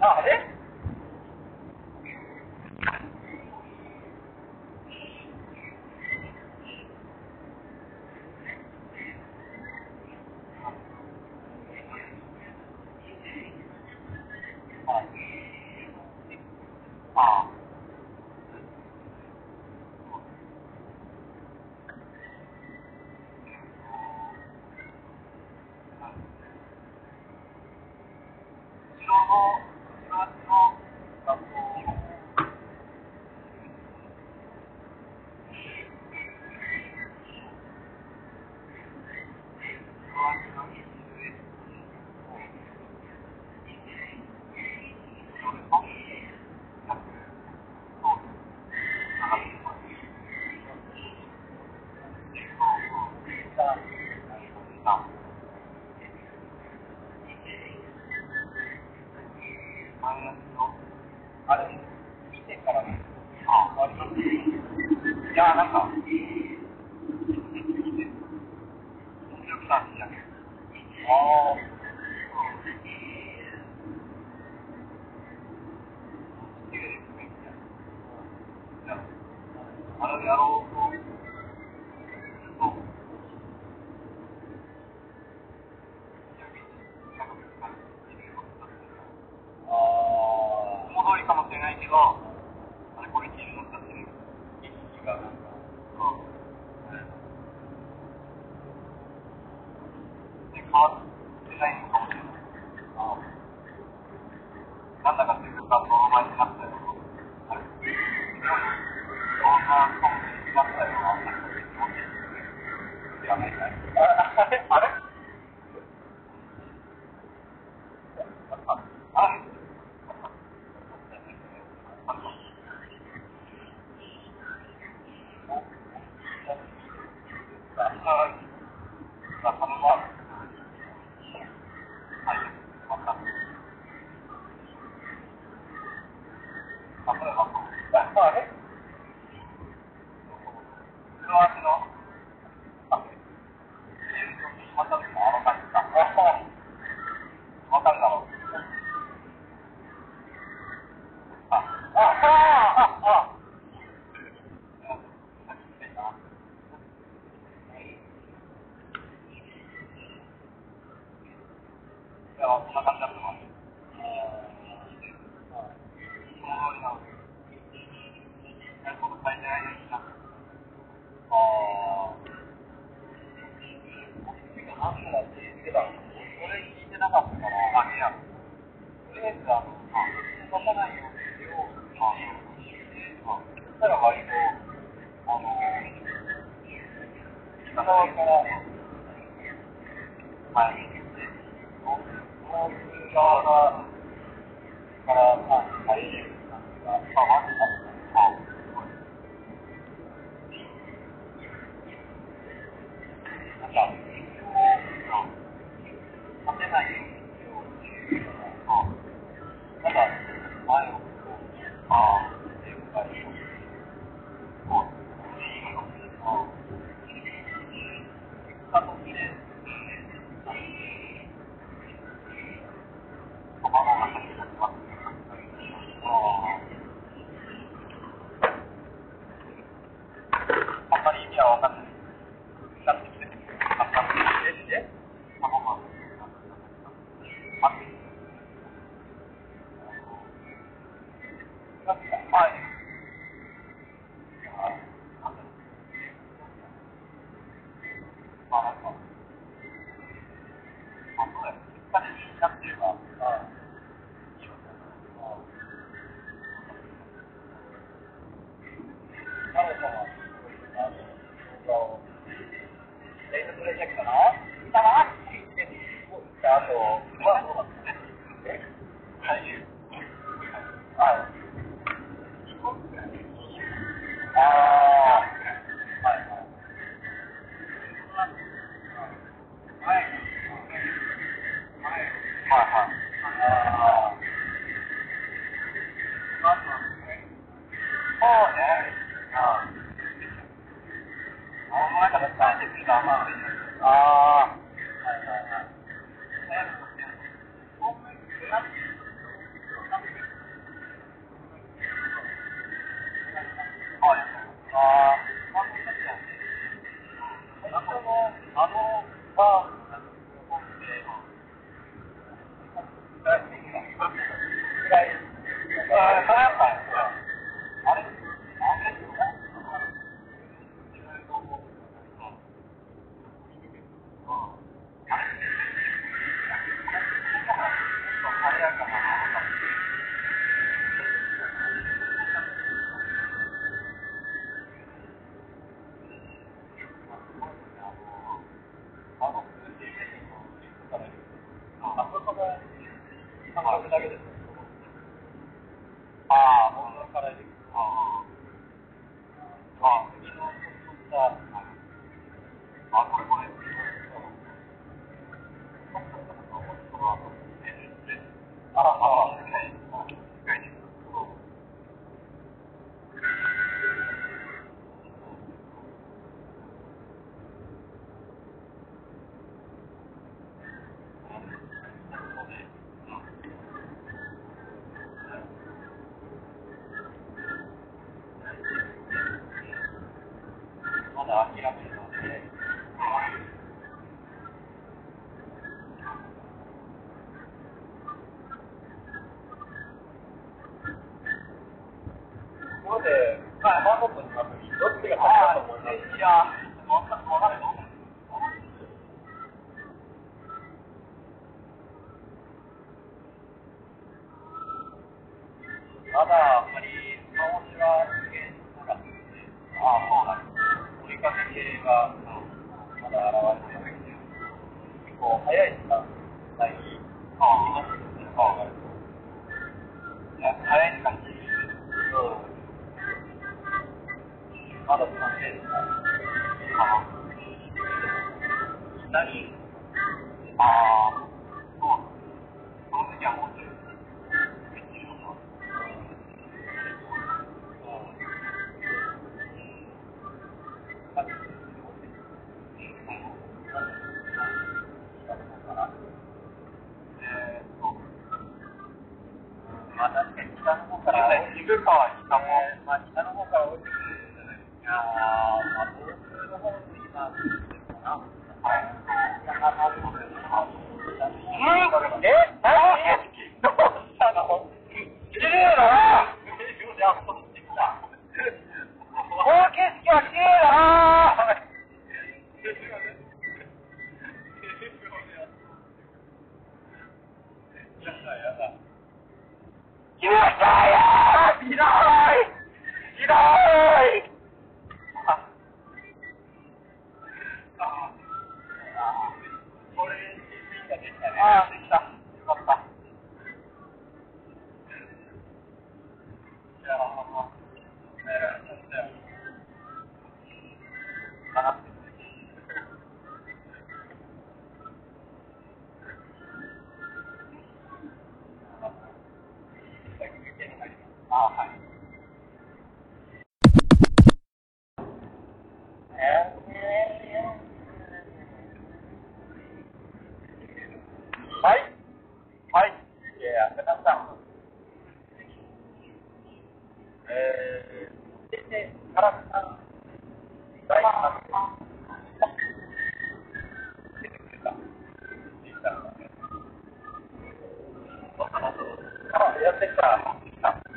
あ出さないようにしようとか、ま、そしたら割と、あのー、北側から、前に行って、こう側が、から、まあ、最優先なんですが、まあ、わずかに、なんか、立てないようにしようっていうのが、なん、唉啊。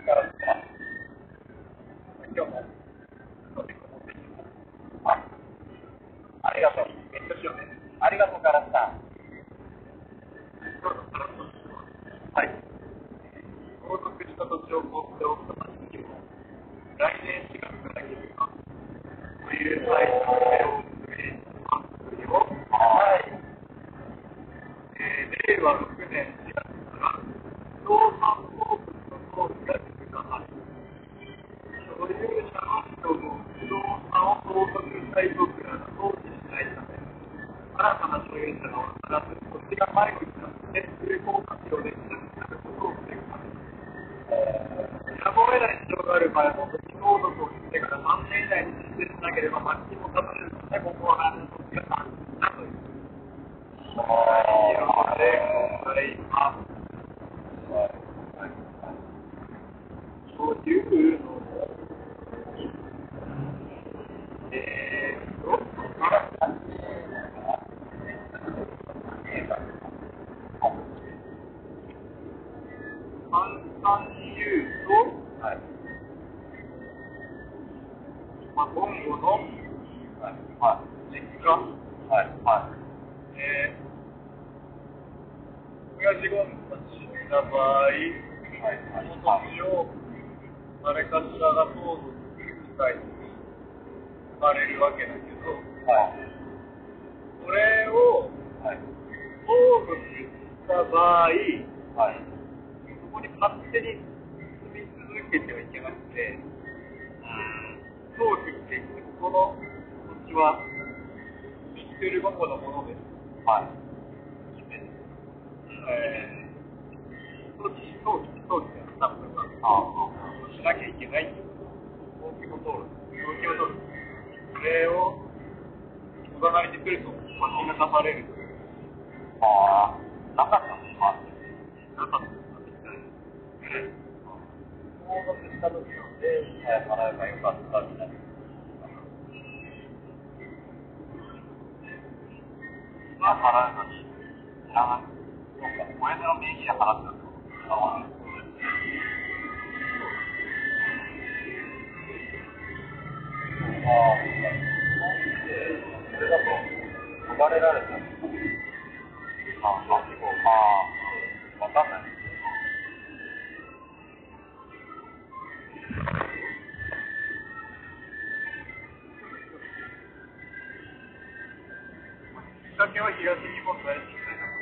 あ、今日も。あ、ありがとう。勉強しようね。ありがとうからさん。はい。相続した土地を持っておくとにも、来年4月から決めます。というサイトを運営しますよ。はい。えー、令和6年4月から、不動産相続の登記が義務化され、所有者の人も不動産を相続したい族らが登記しないため、新たな所有者が分からず、土地が迷子になって有効活用できなくなることを防ぐためです。やむを得ない事情がある場合も、土地相続をしてから3年以内に実施しなければ罰金も課されるので、ここは何の土地が産地だという。はい、でございます。というのを、えーと、簡単に言うと、はい、まあ、今後の、はいはい、実家、はいはい。えー、親父が死んだ場合、はいはい、その土地を誰かしらが相続する機会に生まれるわけだけど、はい、それを、はい、相続した場合、はい、そこに勝手に住み続けてはいけなくて、登記してこの土地はミッテルゴコのものです。はい。えー、登記、登記、登記がスタッフがしなきゃい。けない。登記も通る。登記も通る。それをおざなりにすると罰金が課される。ああ、なかったの今。なかったの相続した時なので、払えばよかったみたい。な。まあ、払うのに、知らない。そうか、親父の名義で払ってたってことああ、ああ、それだと、逃れられた。ああ、まあ、わかんない。きっかけは東日本大震災だと。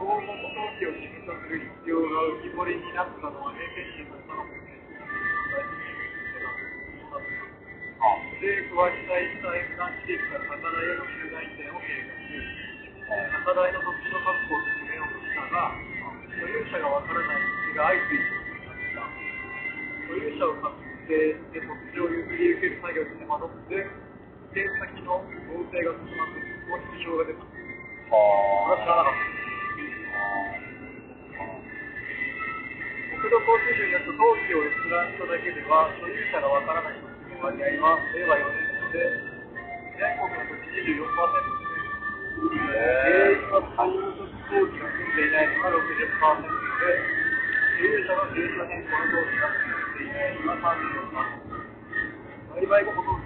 相続登記を義務とする必要が浮き彫りになったのは平成23年政府は被災した沿岸地域から高台への集団移転を計画し、高台の土地の確保を進めようとしたが、所有者がわからない土地が相次いで所有者を確定して土地を譲り受ける作業に手間取って、移転先の合成が進まず、その支障が出た。これは知らなかった。国土交通省によると登記を閲覧しただけでは、所有者がわからない土地の割合は令和4年度で全国の土地24%で、全員は相続登記が済んでいないのが60%で、所有者の住所変更の登記が済んでいないのが34%。売買後も登記が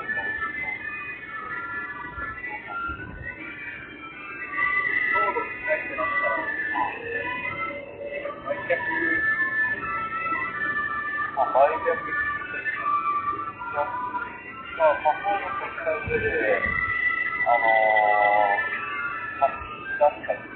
した上で、あのー、ましたか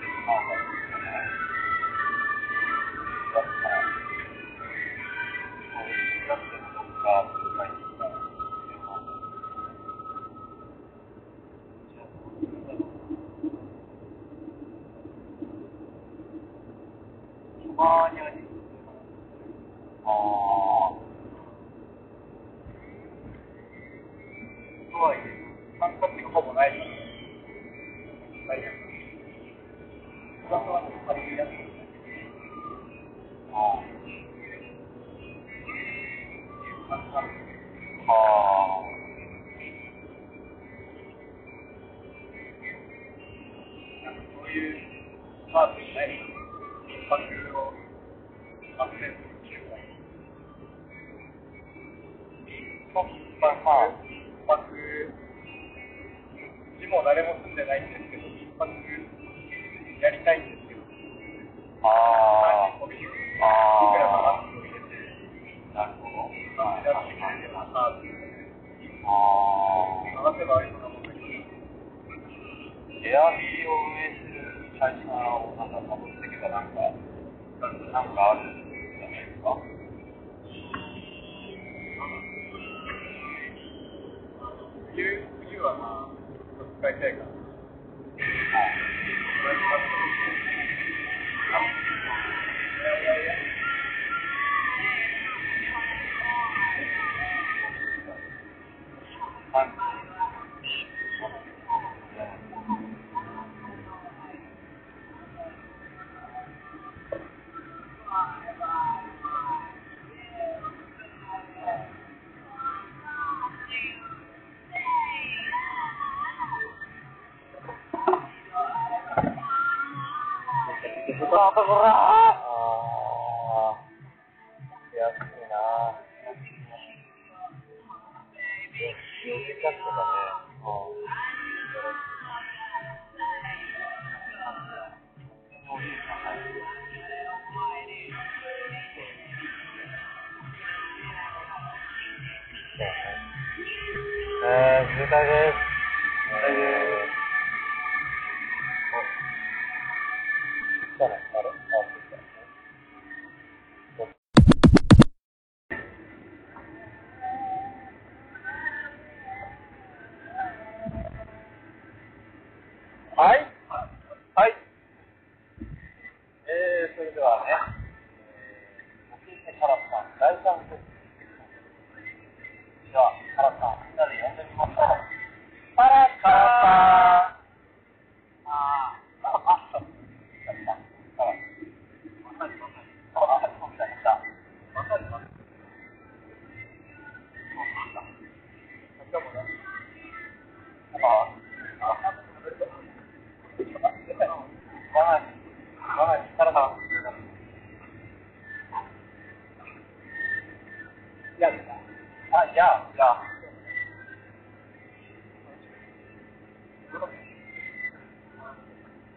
rồi, không không hiểu không ở đây. Đây. なんかあるんですか？冬はまあ、使いたいから。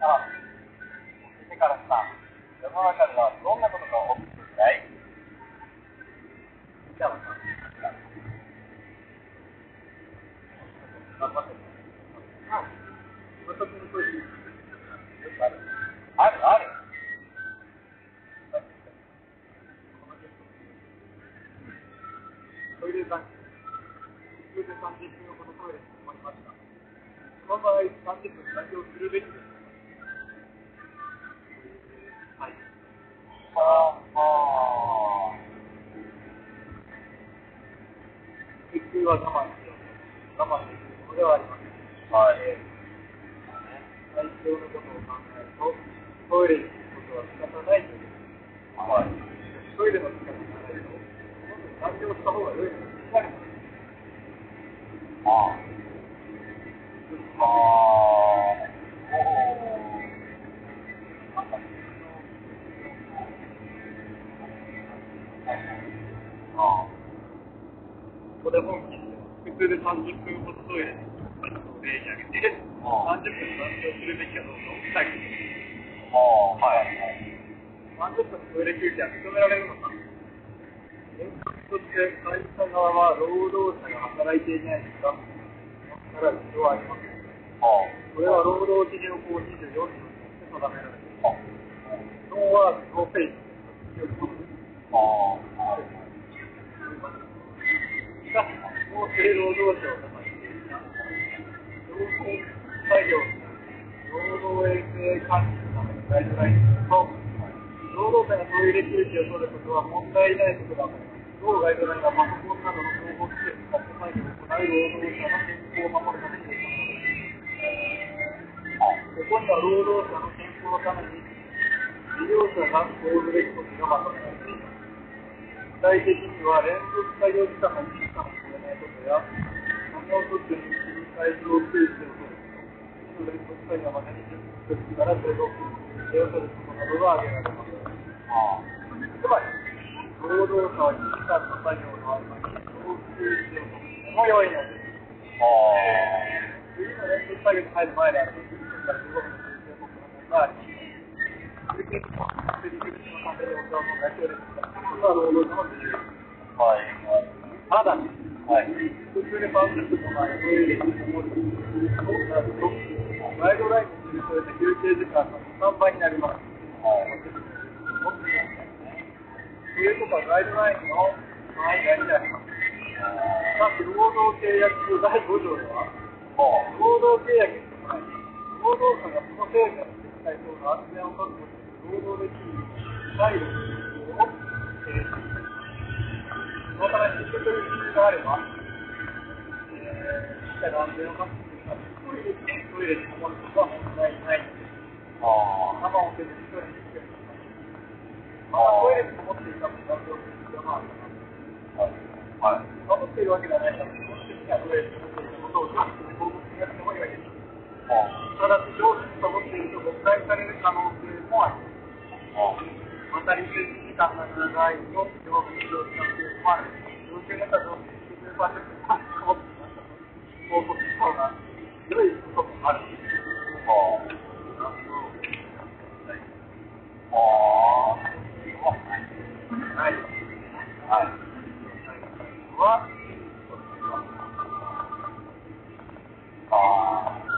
あ、見の場合、30分残業するべきです。はい。はあ、はあ。普通は我慢して我慢できるのではありません。はい。最強のことを考えると、トイレに行くことは仕方ない。とい。う。はい。トイレの時間が長い。と、残業した方が良い。と言われます。ああ。ああ。ああ。これ本気普通で30分ほどトイレに例に挙げて、30分残業するべきかどうかを伝えてはい。30分トイレ休憩は認められるのか原則として会社側は労働者が働い。てい。ない。時間から必要はありません。これは労働基準法24条に定められています。 no work, no pay ということです。しかし、厚生労働省が発した労働作業労働衛生管理のためのガイドラインによると、労働者がトイレ休憩を取ることは問題ないことだと、同ガイドラインはパソコンなどの情報施設使って作業を行う労働者の健康を守るために。ここには労働者の健康のために、事業者が講ずべきことがまとめられています。具体的には連続作業時間が短いかもしれないことや、作業途中に体調休止を取ること、連続作業までに10分から15分、手を取ることなどが挙げられます。つまり、労働者は1時間の作業の合間に長休止を取っても良いのです。次の連続作業に入る前であれば、10分から15分の休憩を取る労働者の自由です。ただし、普通に30分の前にトイレにこもるとなると、ガイドラインに記された休憩時間が3倍になります。ということはガイドラインの範囲外になります。しかし、労働契約書第5条では、労働契約に伴い、労働者がその制限の実態等の安全を確保する労働できる配慮を提示します。そのために結局必要があれば、えー、しっかり安全を確保するために、トイレにトイレにこもることは問題ないのです。我慢をせずにトイレに行けるとまあ、トイレにこもっていたと残業する必要があるかな。はい。守っているわけではないから、基本的にはトイレにこもっていたことを上司に報告しなくてもよいです。ただし、上司に守っていると誤解される可能性もあります。また、離席時間が長いと、上司に上司のケースもある。要求型上司に数パーセントが守っていましたと、報告した方が良いこともある。はい。はい。は、ああ、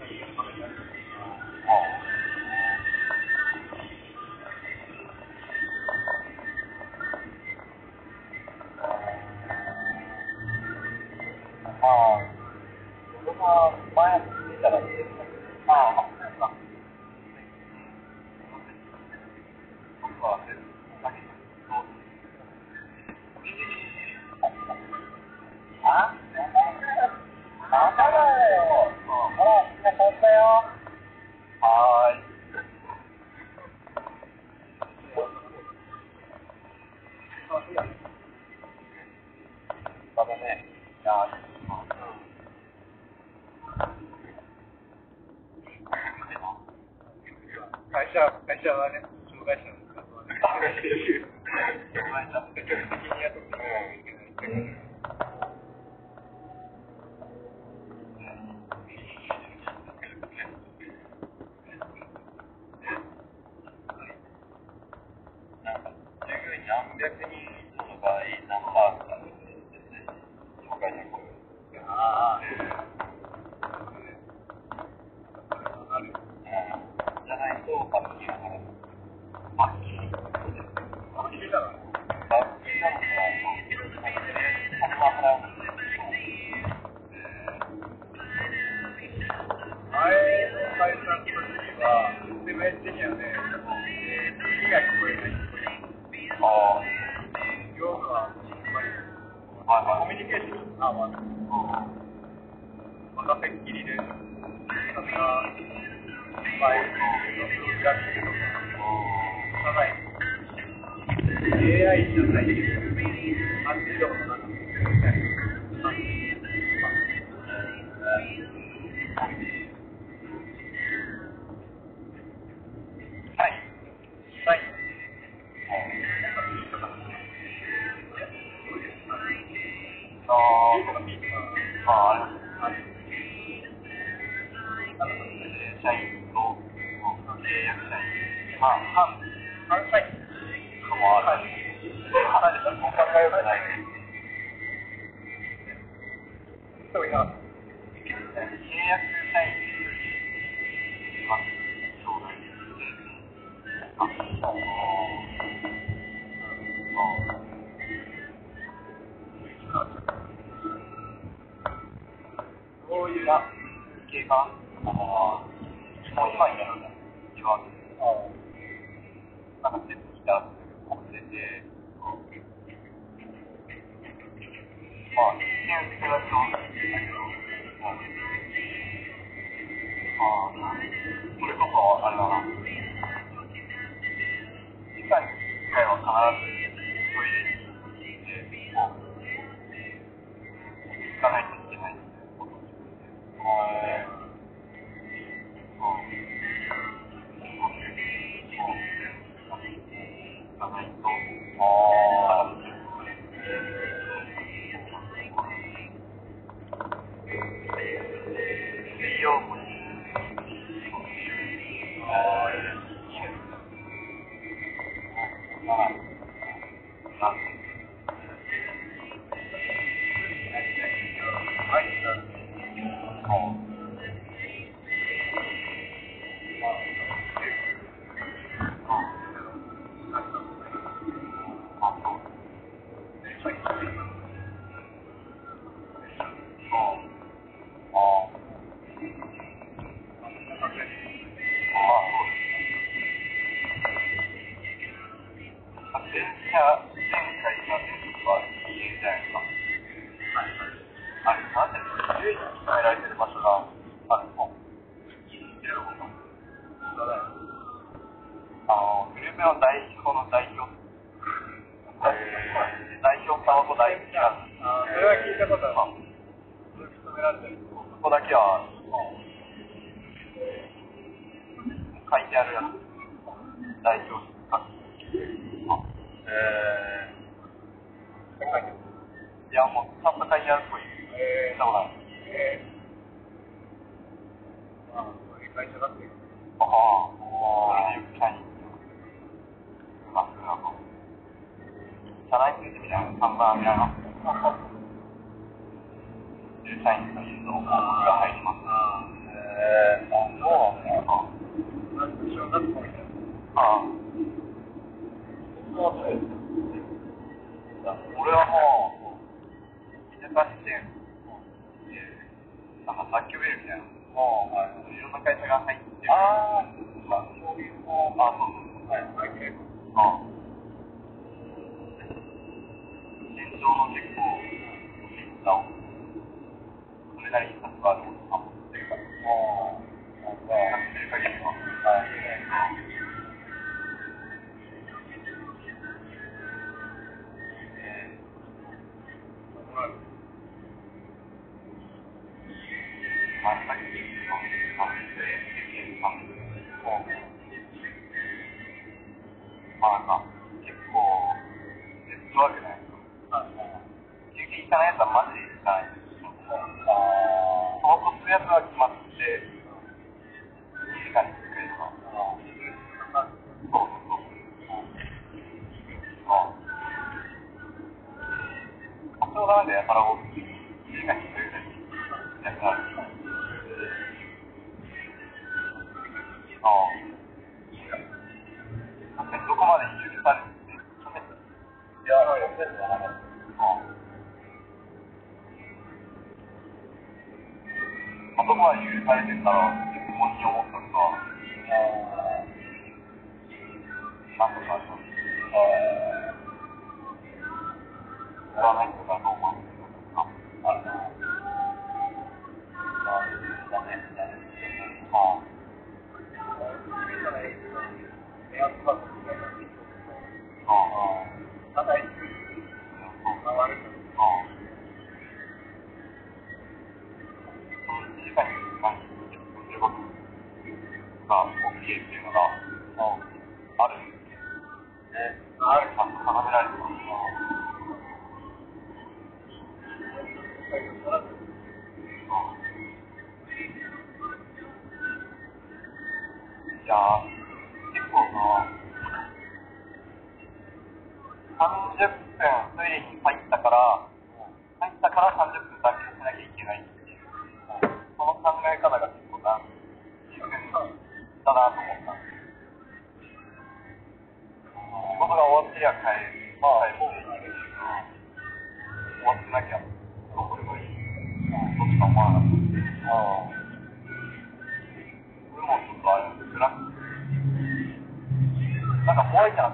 ああ、僕は前てる、耳が聞こえない。あ要は、はい、コミュニケーション。が悪い。っきりで、とか、AI じゃないけど、あるもなく、みた。いな。on. Come, come. Come on. 啊代表者か、えー、いや、もう、さっさかやるという、そうなんです。まあ、そういう会社だって。ああ、それでよく社員ま、社内みたいな看板見られます。uh, 夜帰る、まあ、もいいですけど、終わってなきゃ、残ればいい、もう、そっちかなくて、もちょっとあれ、なんか怖いじゃん、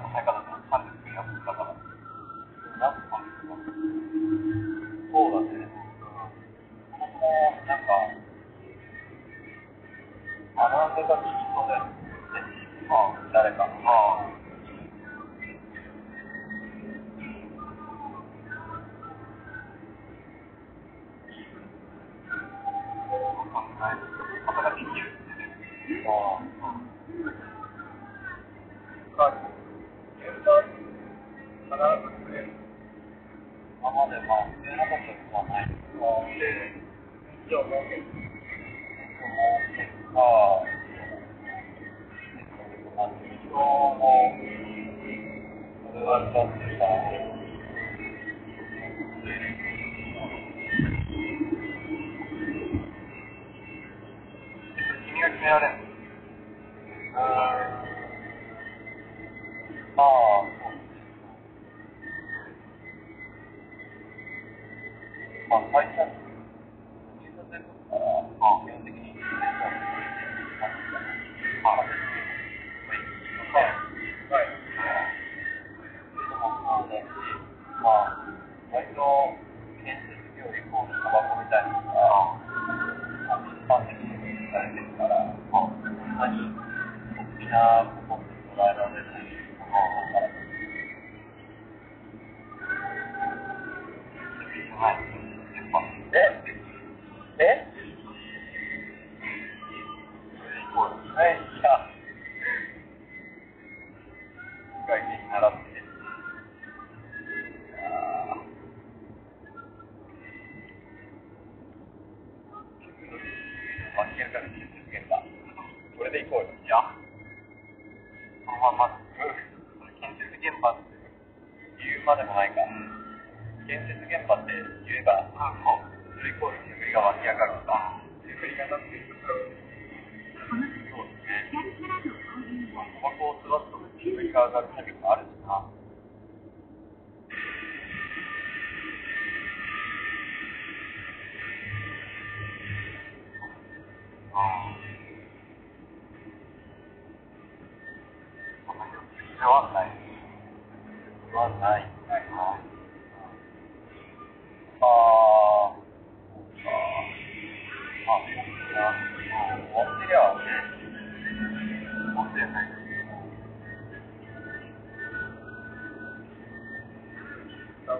あ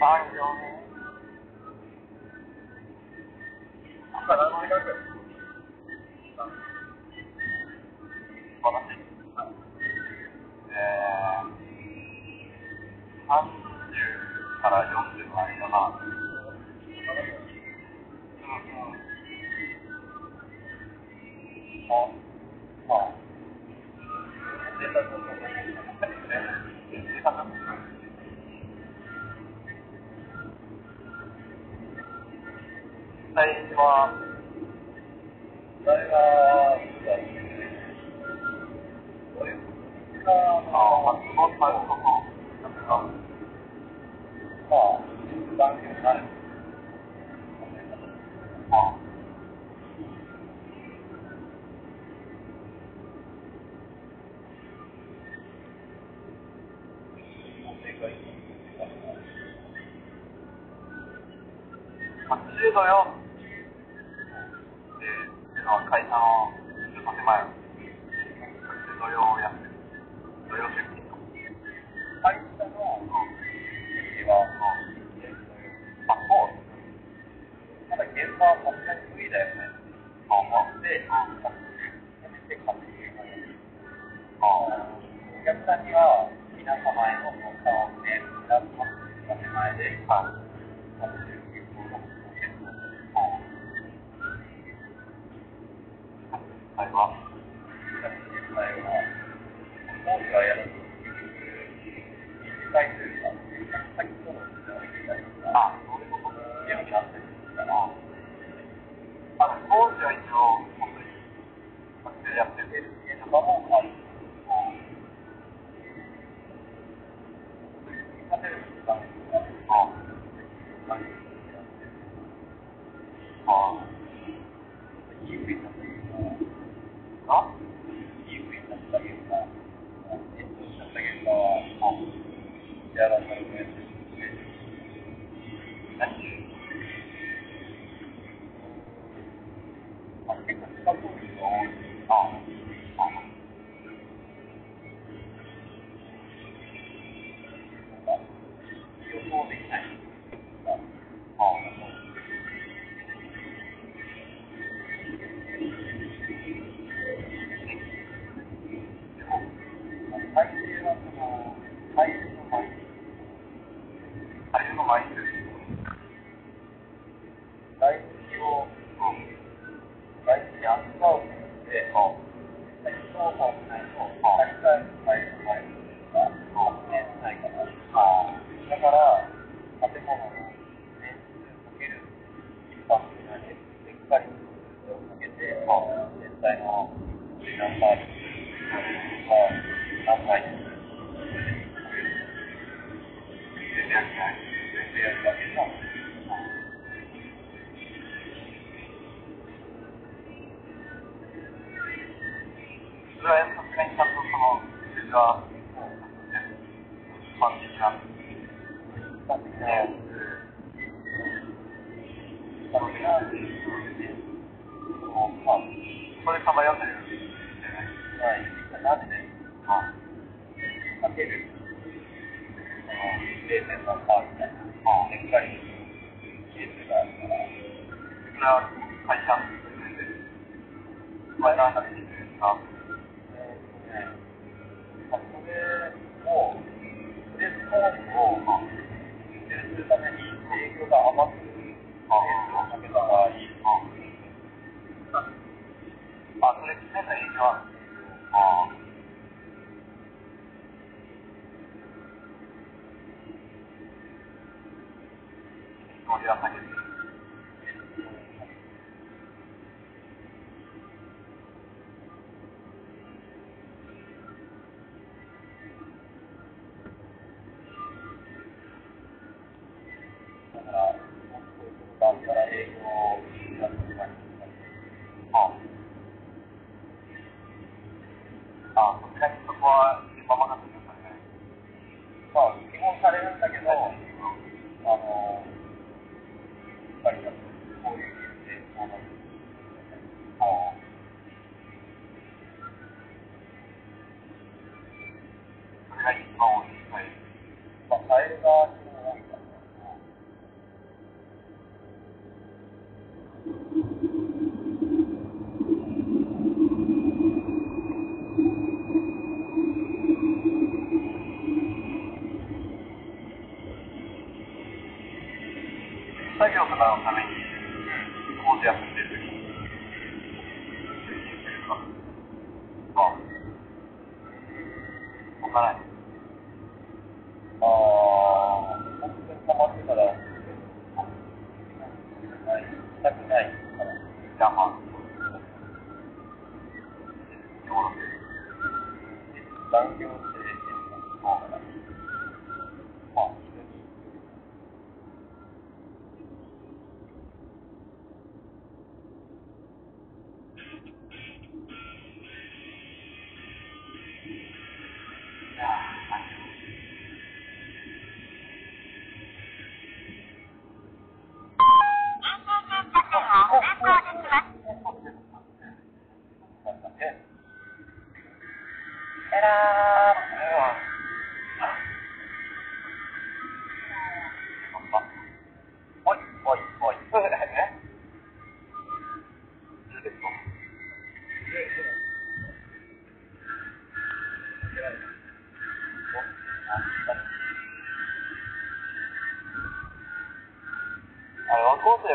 あ、いいよ。 있어요. 好ป็好ตัว 晚上很啊。好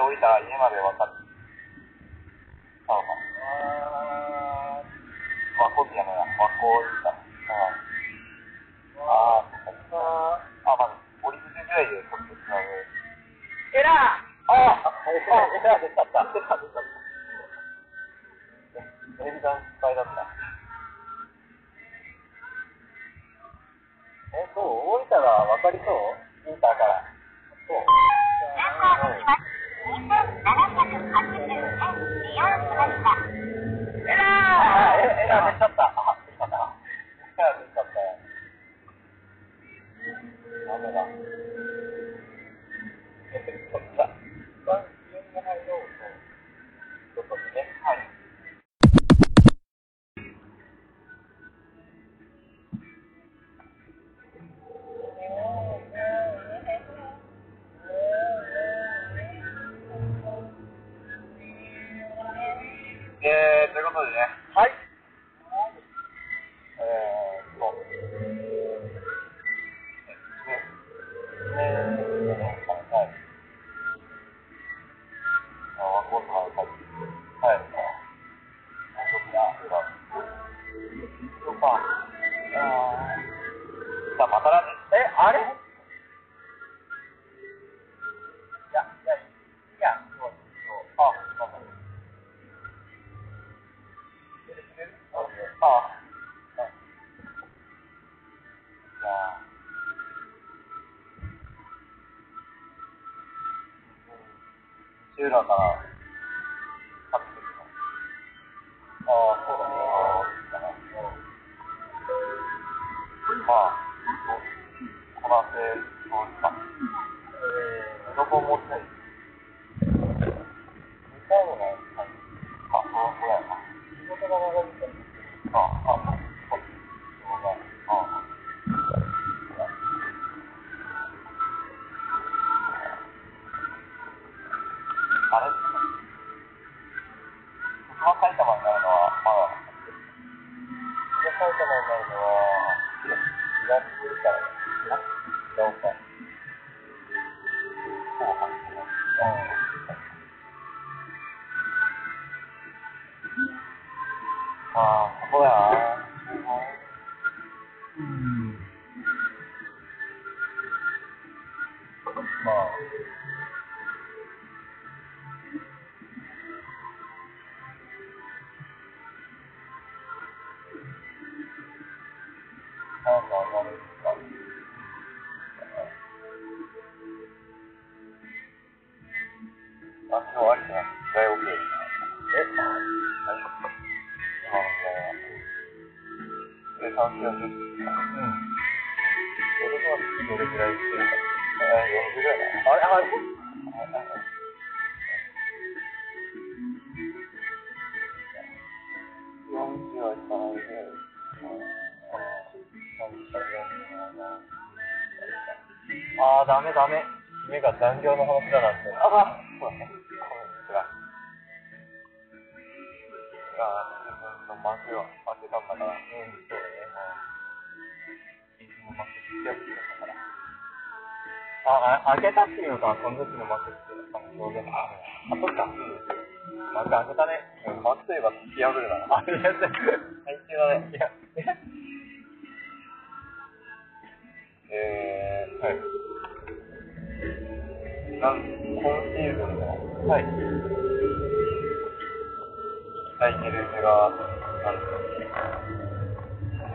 置いた家まで分かって到他。埼玉になるのは、4月から。ああ、ここや。あ、あ、開けたっていうのか、その時の幕っていうのかも表現あ、あそっか。幕開けたね。幕といえば突き破るな。あ、いや、最低だね。いや、えー、はい。なん今シーズンのはい。行きたいゲレージが、なんですか、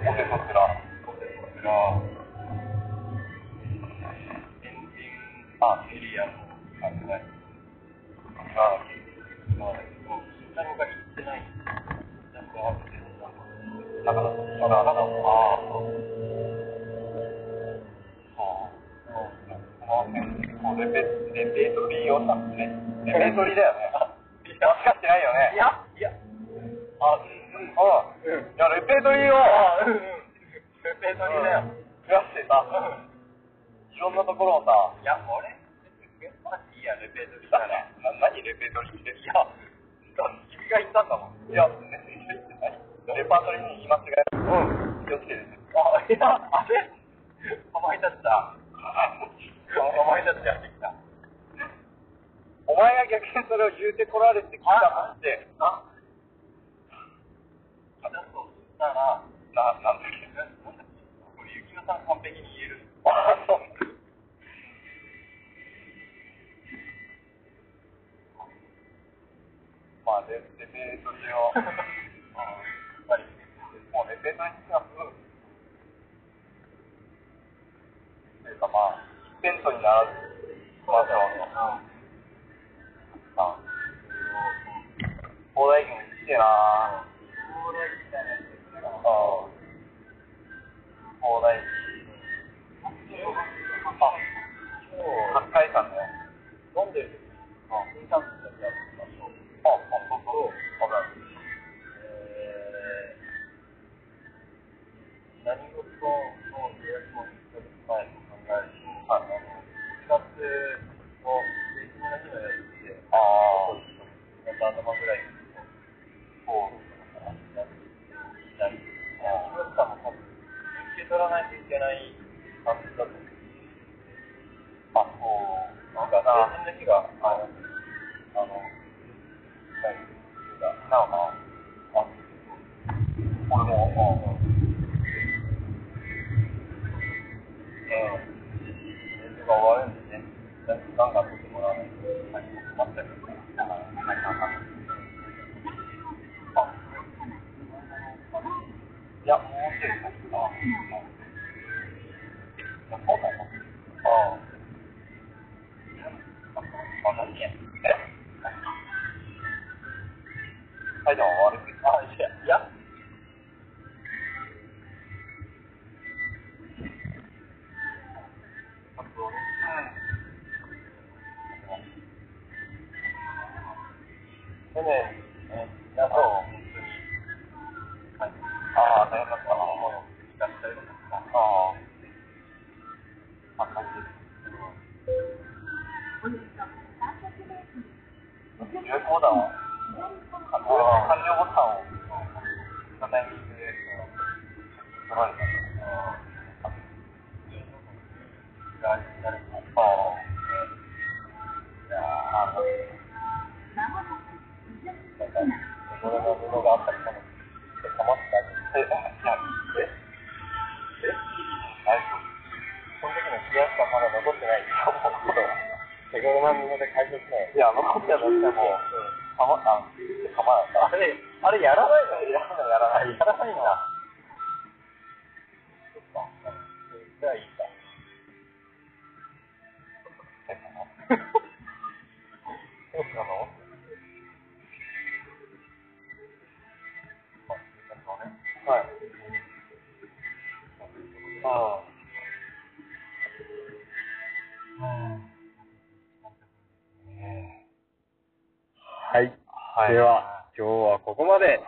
ポテトスラ、ポテトスラ、あ、エリアの、あ、じゃない、違うだっけ、違うだっけ、もう、慎太郎が行ってない、なんか、だから、だから、だから、ああ、そう。そう。このこうレペレペートリーをさ、レレペートリーだよね。間違ってないよね。いや、いや、あ、うん、うん。いや、レペートリーを、あ、うん、うん。ペートリーだよ。増やしてさ、いろんなところをさ、いや、俺、まあいいや、レペートリーなら。な何レペートリー？って。いや、君が言ったんだもん。いや、レペートリーって何レパートリーに言い間違えうん。気をつけてね。あ、いや、あれ？お前たちだ。お前たちやってきた。お前が逆にそれを言うてこられてきたのって、あだとしたら、な、なんだっけ。これ、雪乃さん完璧に言える。あ、そう。まあ、レレペートリーを、うん、やっぱり、もうレペートリーがすごい。というかまあ、一辺倒にならず、まあ、そうあ、東大軍行きてえな大みたいなやつですね。あ東大あ、八海山だよ。頭ぐらいに、こう。左、木村さんも多分、受け取らないといけない感じだと思う。あ、そう。なんか、成人の日が、あの、では、今日はここまで。